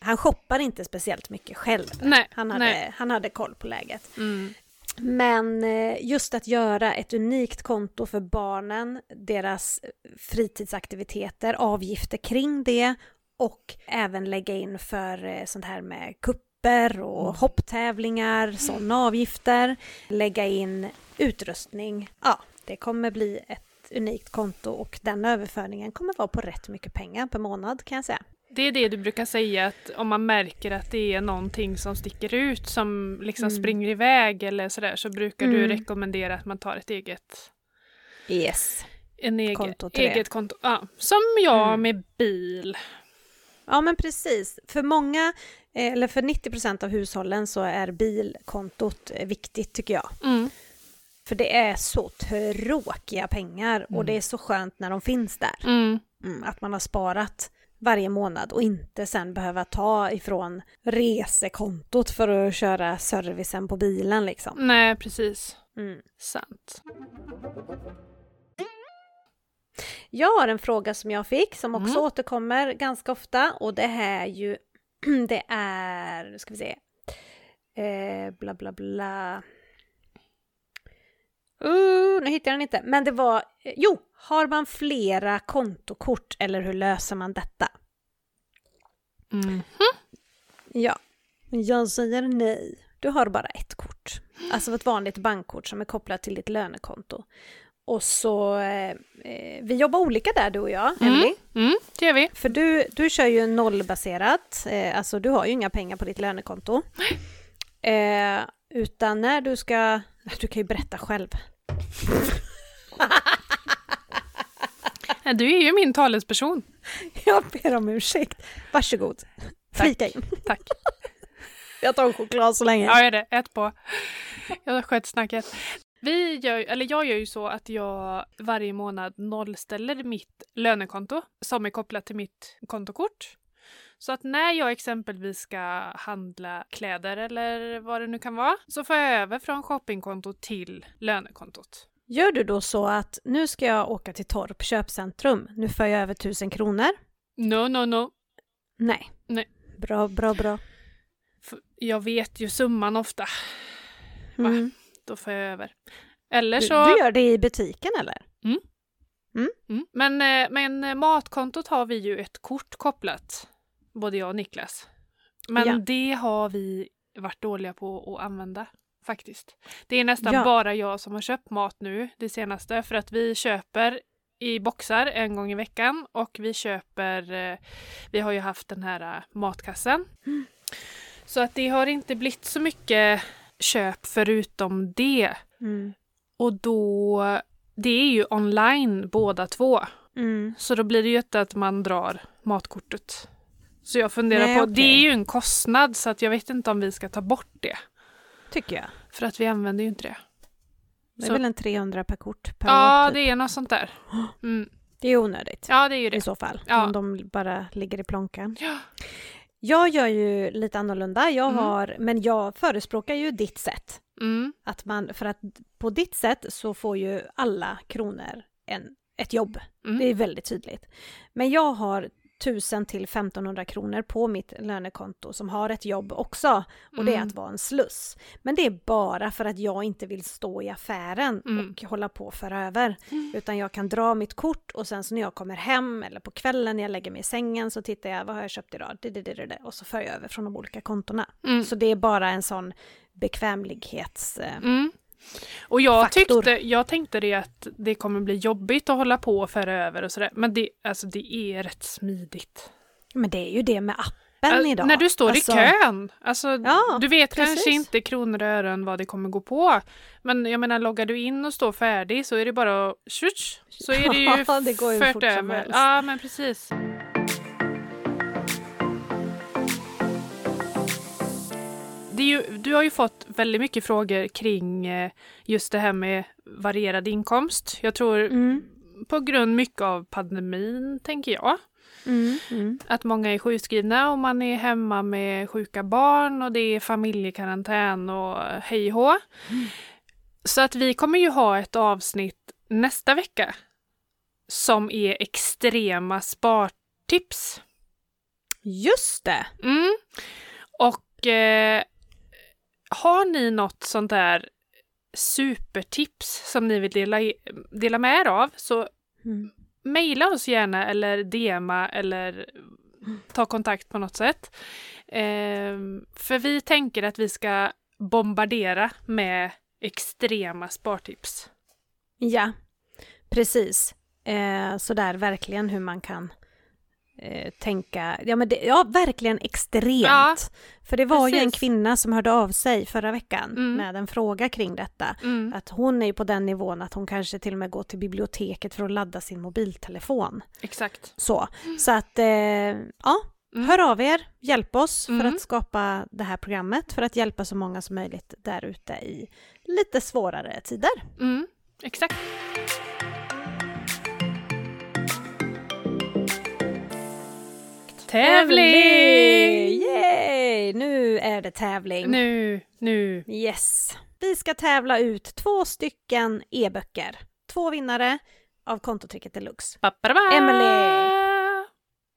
han shoppar inte speciellt mycket själv.
Nej,
Han hade,
nej.
han hade koll på läget.
Mm.
Men eh, just att göra ett unikt konto för barnen, deras eh, fritidsaktiviteter, avgifter kring det och även lägga in för eh, sånt här med kupper och
Mm.
hopptävlingar, sådana avgifter. Lägga in utrustning. Ja, det kommer bli ett ett unikt konto och den överföringen kommer vara på rätt mycket pengar per månad kan jag säga.
Det är det du brukar säga att om man märker att det är någonting som sticker ut som liksom
Mm.
springer iväg eller sådär så brukar du
Mm.
rekommendera att man tar ett eget
Yes.
en egen,
Konto till det.
eget konto. Ja, som jag
Mm.
med bil.
Ja men precis. För många, eh, eller för 90% av hushållen så är bilkontot eh, viktigt tycker jag.
Mm.
För det är så tråkiga pengar och
Mm.
det är så skönt när de finns där.
Mm,
att man har sparat varje månad och inte sen behöva ta ifrån resekontot för att köra servicen på bilen liksom.
Nej, precis.
Mm.
Sant.
Jag har en fråga som jag fick som också
Mm.
återkommer ganska ofta och det är ju, det är, nu ska vi se, eh, bla bla bla. Uh, nu hittar jag den inte, men det var, eh, jo, har man flera kontokort eller hur löser man detta?
Mm.
Ja, jag säger nej. Du har bara ett kort. Alltså ett vanligt bankkort som är kopplat till ditt lönekonto. Och så, eh, eh, vi jobbar olika där du och jag,
Mm.
Emily.
Mm, det gör vi.
För du, du kör ju nollbaserat, eh, alltså du har ju inga pengar på ditt lönekonto. Eh, utan när du ska, du kan ju berätta själv.
Du är ju min talesperson.
Jag ber om ursäkt. Varsågod, flika in.
Tack.
Jag tar en choklad så länge.
Ja, jag är det. Ät på. Jag sköt snacket. Vi gör, eller jag gör ju så att jag varje månad nollställer mitt lönekonto som är kopplat till mitt kontokort. Så att när jag exempelvis ska handla kläder eller vad det nu kan vara så får jag över från shoppingkontot till lönekontot.
Gör du då så att nu ska jag åka till Torp köpcentrum, nu får jag över tusen kronor?
No, no, no.
Nej.
Nej.
Bra, bra, bra.
För Jag vet ju summan ofta. Va?
Mm.
Då får jag över. Eller
Du,
så...
du gör det i butiken eller?
Mm. Men, eh, men eh, matkontot har vi ju ett kort kopplat, både jag och Niklas. Men
Ja.
det har vi varit dåliga på att använda faktiskt. Det är nästan
Ja.
bara jag som har köpt mat nu det senaste för att vi köper i boxar en gång i veckan och vi köper, eh, vi har ju haft den här eh, matkassen.
Mm.
Så att det har inte blivit så mycket köp förutom det.
Mm.
Och då, det är ju online båda två.
Mm.
Så då blir det ju inte att man drar matkortet. Så jag funderar
Nej,
på,
okej.
det är ju en kostnad så att jag vet inte om vi ska ta bort det.
Tycker jag.
För att vi använder ju inte det.
Det är
Så-
väl en 300 per kort per
Ja,
år, typ.
det är något sånt där. Mm.
Det är onödigt
Ja, det är ju
i
det.
så fall.
Ja.
Om de bara ligger i plånkan.
Ja.
Jag gör ju lite annorlunda. Jag
Mm.
har, men jag förespråkar ju ditt sätt.
Mm.
Att man, för att på ditt sätt så får ju alla kronor en, ett jobb.
Mm.
Det är väldigt tydligt. Men jag har 1000 till 1500 kronor på mitt lönekonto som har ett jobb också. Och det är
Mm.
att vara en sluss. Men det är bara för att jag inte vill stå i affären
Mm.
och hålla på och föra över. Utan jag kan dra mitt kort och sen så när jag kommer hem eller på kvällen när jag lägger mig i sängen så tittar jag, vad har jag köpt idag? Det, det, det, det, det. Och så för jag över från de olika kontona.
Mm.
Så det är bara en sån bekvämlighets... eh,
Mm. Och jag,
Faktor.
tyckte, jag tänkte det att det kommer bli jobbigt att hålla på och föra över och sådär. Men det, alltså, det är rätt smidigt.
Men det är ju det med appen
Äh,
idag.
När du står
Alltså,
i kön. Alltså,
Ja,
du vet
precis.
kanske inte kronor och ören vad det kommer gå på. Men jag menar, loggar du in och står färdig så är det bara tjutsch, så är det ju
Ja, det går ju
fört över. Ja, men precis. Ju, du har ju fått väldigt mycket frågor kring eh, just det här med varierad inkomst. Jag tror
Mm,
på grund mycket av pandemin, tänker jag.
mm, mm.
Att många är sjukskrivna och man är hemma med sjuka barn och det är familjekarantän och hej hå. Så att vi kommer ju ha ett avsnitt nästa vecka som är extrema spartips.
Just det!
Mm. Och eh, har ni något sånt där supertips som ni vill dela, dela med er av så
Mm.
mejla oss gärna eller DMa eller ta kontakt på något sätt. Ehm, för vi tänker att vi ska bombardera med extrema spartips.
Ja. Precis. Eh, så där verkligen hur man kan eh, tänka, ja men det, ja verkligen extremt.
Ja,
För det var ju en
precis.
kvinna som hörde av sig förra veckan
Mm.
med en fråga kring detta.
Mm.
Att hon är ju på den nivån att hon kanske till och med går till biblioteket för att ladda sin mobiltelefon.
Exakt.
Så, så att eh, ja,
Mm.
hör av er, hjälp oss för
Mm.
att skapa det här programmet för att hjälpa så många som möjligt där ute i lite svårare tider.
Mm. Exakt. Tävling!
Yay! Nu är det tävling.
Nu, nu.
Yes. Vi ska tävla ut två stycken e-böcker. Två vinnare av kontotricket deluxe.
Ba-ba-ba.
Emily.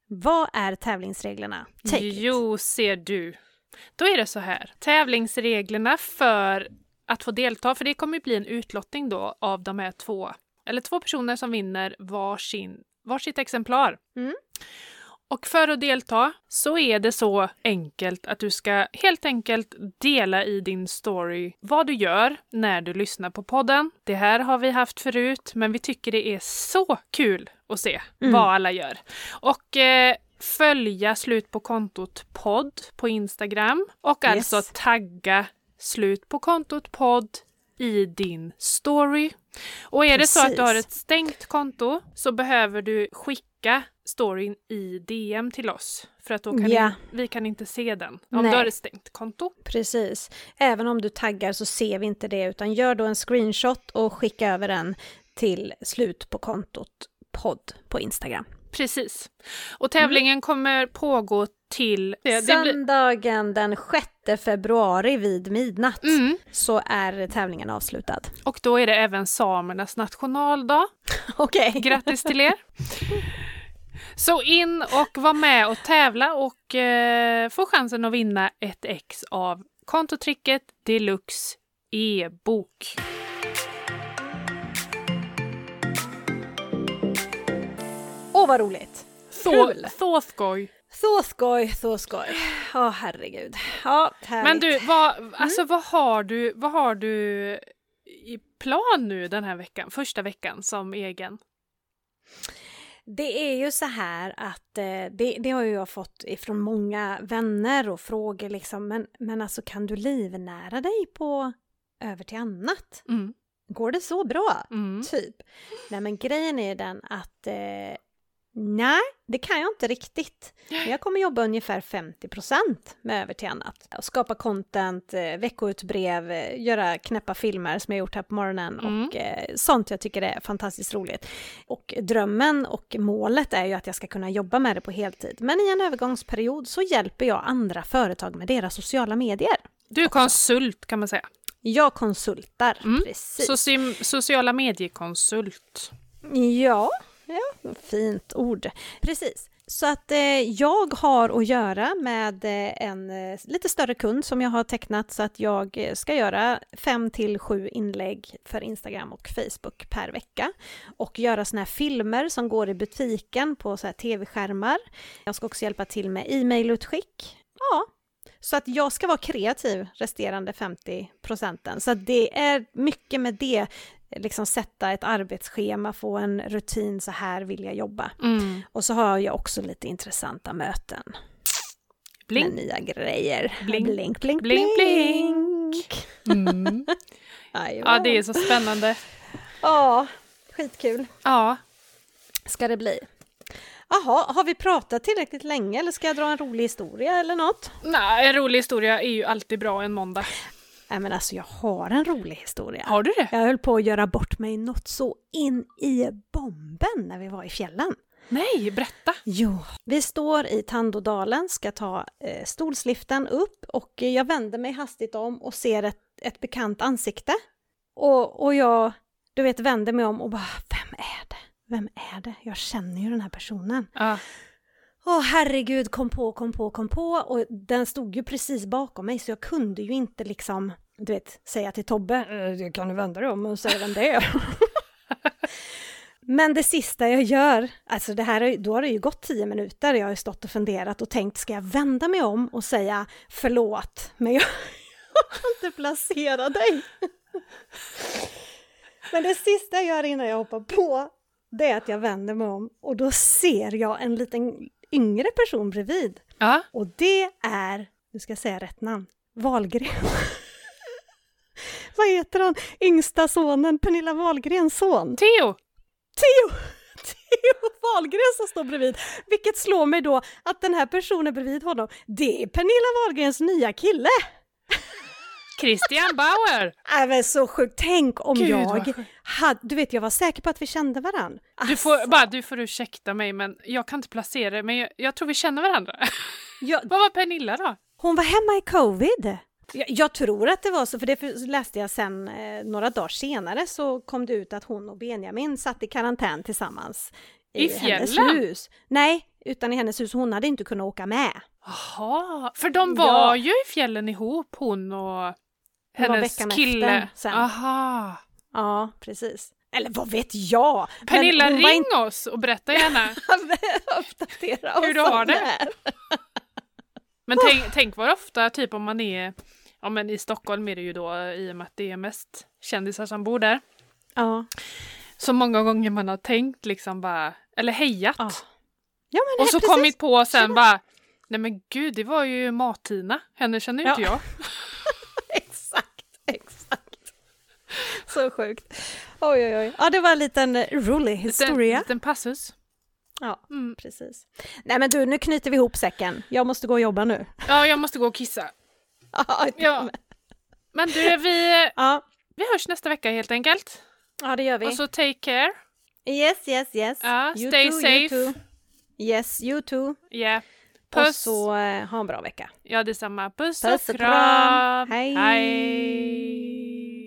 Vad är tävlingsreglerna? Take it.
Jo, ser du. Då är det så här. Tävlingsreglerna för att få delta, för det kommer ju bli en utlottning då av de här två, eller två personer som vinner varsin, varsitt exemplar.
Mm.
Och för att delta så är det så enkelt att du ska helt enkelt dela i din story vad du gör när du lyssnar på podden. Det här har vi haft förut, men vi tycker det är så kul att se
Mm.
vad alla gör. Och eh, följa slut på kontot podd på Instagram och
Yes.
alltså tagga slut på kontot podd i din story. Och är det så att du har
Precis.
ett stängt konto så behöver du skicka storyn i DM till oss för att då kan
Ja.
in, vi kan inte se den om
Nej.
du har ett stängt konto.
Precis. Även om du taggar så ser vi inte det utan gör då en screenshot och skicka över den till slut på kontot podd på Instagram.
Precis. Och tävlingen kommer pågå till... Det,
Söndagen den 6 februari vid midnatt
mm,
så är tävlingen avslutad.
och då är det även samernas nationaldag.
Okej.
Grattis till er! Så in och var med och tävla och eh, få chansen att vinna ett ex av kontotricket Deluxe e-bok.
Åh vad roligt!
Så,
Kul.
så skoj!
Så skoj, så skoj. Åh herregud. Ja, härligt.
Men du, vad, alltså, vad, har du, vad har du i plan nu den här veckan, första veckan som egen?
Det är ju så här att eh, det, det har ju jag fått ifrån många vänner och frågor liksom, men, men alltså kan du livnära dig på över till annat?
Mm.
Går det så bra?
Mm.
Typ. Nej men grejen är den att eh, nej, det kan jag inte riktigt. Men Jag kommer jobba ungefär 50% med över till annat. Skapa content, eh, veckoutbrev, eh, göra knäppa filmer som jag gjort här på morgonen
Mm.
och eh, sånt jag tycker är fantastiskt roligt. Och drömmen och målet är ju att jag ska kunna jobba med det på heltid. Men i en övergångsperiod så hjälper jag andra företag med deras sociala medier.
Du är konsult kan man säga.
Jag konsultar,
Mm.
precis.
Soci- sociala mediekonsult.
Ja, ja, fint ord. Precis. Så att eh, jag har att göra med eh, en eh, lite större kund som jag har tecknat så att jag eh, ska göra fem till sju inlägg för Instagram och Facebook per vecka och göra såna här filmer som går i butiken på så här tv-skärmar. Jag ska också hjälpa till med e-mailutskick. Ja, så att jag ska vara kreativ resterande 50 procenten. Så att det är mycket med det liksom sätta ett arbetsschema, få en rutin, så här vill jag jobba.
Mm.
Och så har jag också lite intressanta möten
Bling.
med nya grejer.
Bling.
blink, blink.
Blink,
blink.
Mm. Ja, det är så spännande.
Ja, skitkul
Ja,
ska det bli. Jaha, har vi pratat tillräckligt länge eller ska jag dra en rolig historia eller något?
Nej, en rolig historia är ju alltid bra en måndag.
Nej men alltså jag har en rolig historia.
Har du det?
Jag höll på att göra bort mig något så in i bomben när vi var i fjällen.
Nej, berätta.
Jo, vi står i Tandådalen, ska ta eh, stolsliften upp och jag vänder mig hastigt om och ser ett, ett bekant ansikte. Och, och jag, du vet, vänder mig om och bara, vem är det? Vem är det? Jag känner ju den här personen.
Ja.
Åh herregud, kom på, kom på, kom på. Och den stod ju precis bakom mig så jag kunde ju inte liksom, du vet, säga till Tobbe, "Eh, kan du vända dig om och säga vem det är? Men det sista jag gör, alltså det här, har då har det ju gått tio minuter, jag har ju stått och funderat och tänkt, ska jag vända mig om och säga förlåt, men jag kan inte placera dig. Men det sista jag gör innan jag hoppar på, det är att jag vänder mig om och då ser jag en liten yngre person bredvid.
Ja,
Och det är, nu ska jag säga rätt namn, Wahlgren. Vad heter han? Yngsta sonen, Pernilla Wahlgrens son.
Theo!
Theo! Theo Wahlgren som står bredvid. Vilket slår mig då att den här personen bredvid honom, det är Pernilla Wahlgrens nya kille.
Christian Bauer!
Äh, men så sjukt. Tänk om
Gud,
jag hade, du vet jag var säker på att vi kände varann.
Du får, bara, du får ursäkta mig men jag kan inte placera det men jag, jag tror vi känner varandra.
Jag,
Vad var Pernilla då?
hon var hemma i covid. Jag, jag tror att det var så, för det läste jag sen eh, några dagar senare så kom det ut att hon och Benjamin satt i karantän tillsammans.
I
hennes
fjällen?
hus. Nej, utan i hennes hus. Hon hade inte kunnat åka med.
Jaha, för de
Ja.
var ju i fjällen ihop hon och hennes kille.
efter sen.
Aha.
Ja, precis. Eller vad vet jag?
Pernilla, ring
inte-
oss och berätta gärna.
Uppdatera oss
Hur du har det. Men tänk, tänk vad ofta, typ om man är, ja men i Stockholm är det ju då i och med att det är mest kändisar som bor där.
Ja.
Så många gånger man har tänkt liksom bara, eller hejat.
Ja. Ja,
Och så
precis.
kommit på sen bara, nej men gud det var ju Martina, henne känner inte
Ja.
jag.
Exakt, exakt. Så sjukt. Oj, oj, oj. Ja, det var en liten rolig historia.
liten passus.
Ja,
Mm.
precis. Nej, men du, nu knyter vi ihop säcken. Jag måste gå och jobba nu.
Ja, jag måste gå och kissa.
Ja.
Men du, vi,
ja,
vi hörs nästa vecka helt enkelt.
ja det gör vi.
Och så take care.
Yes, yes, yes.
Ja,
You
stay
too,
safe.
You too. Yes, you too.
Yeah.
Och
Puss.
så eh, ha en bra vecka.
Ja, detsamma. Puss,
Puss
och
och kram. Hej.
Hej.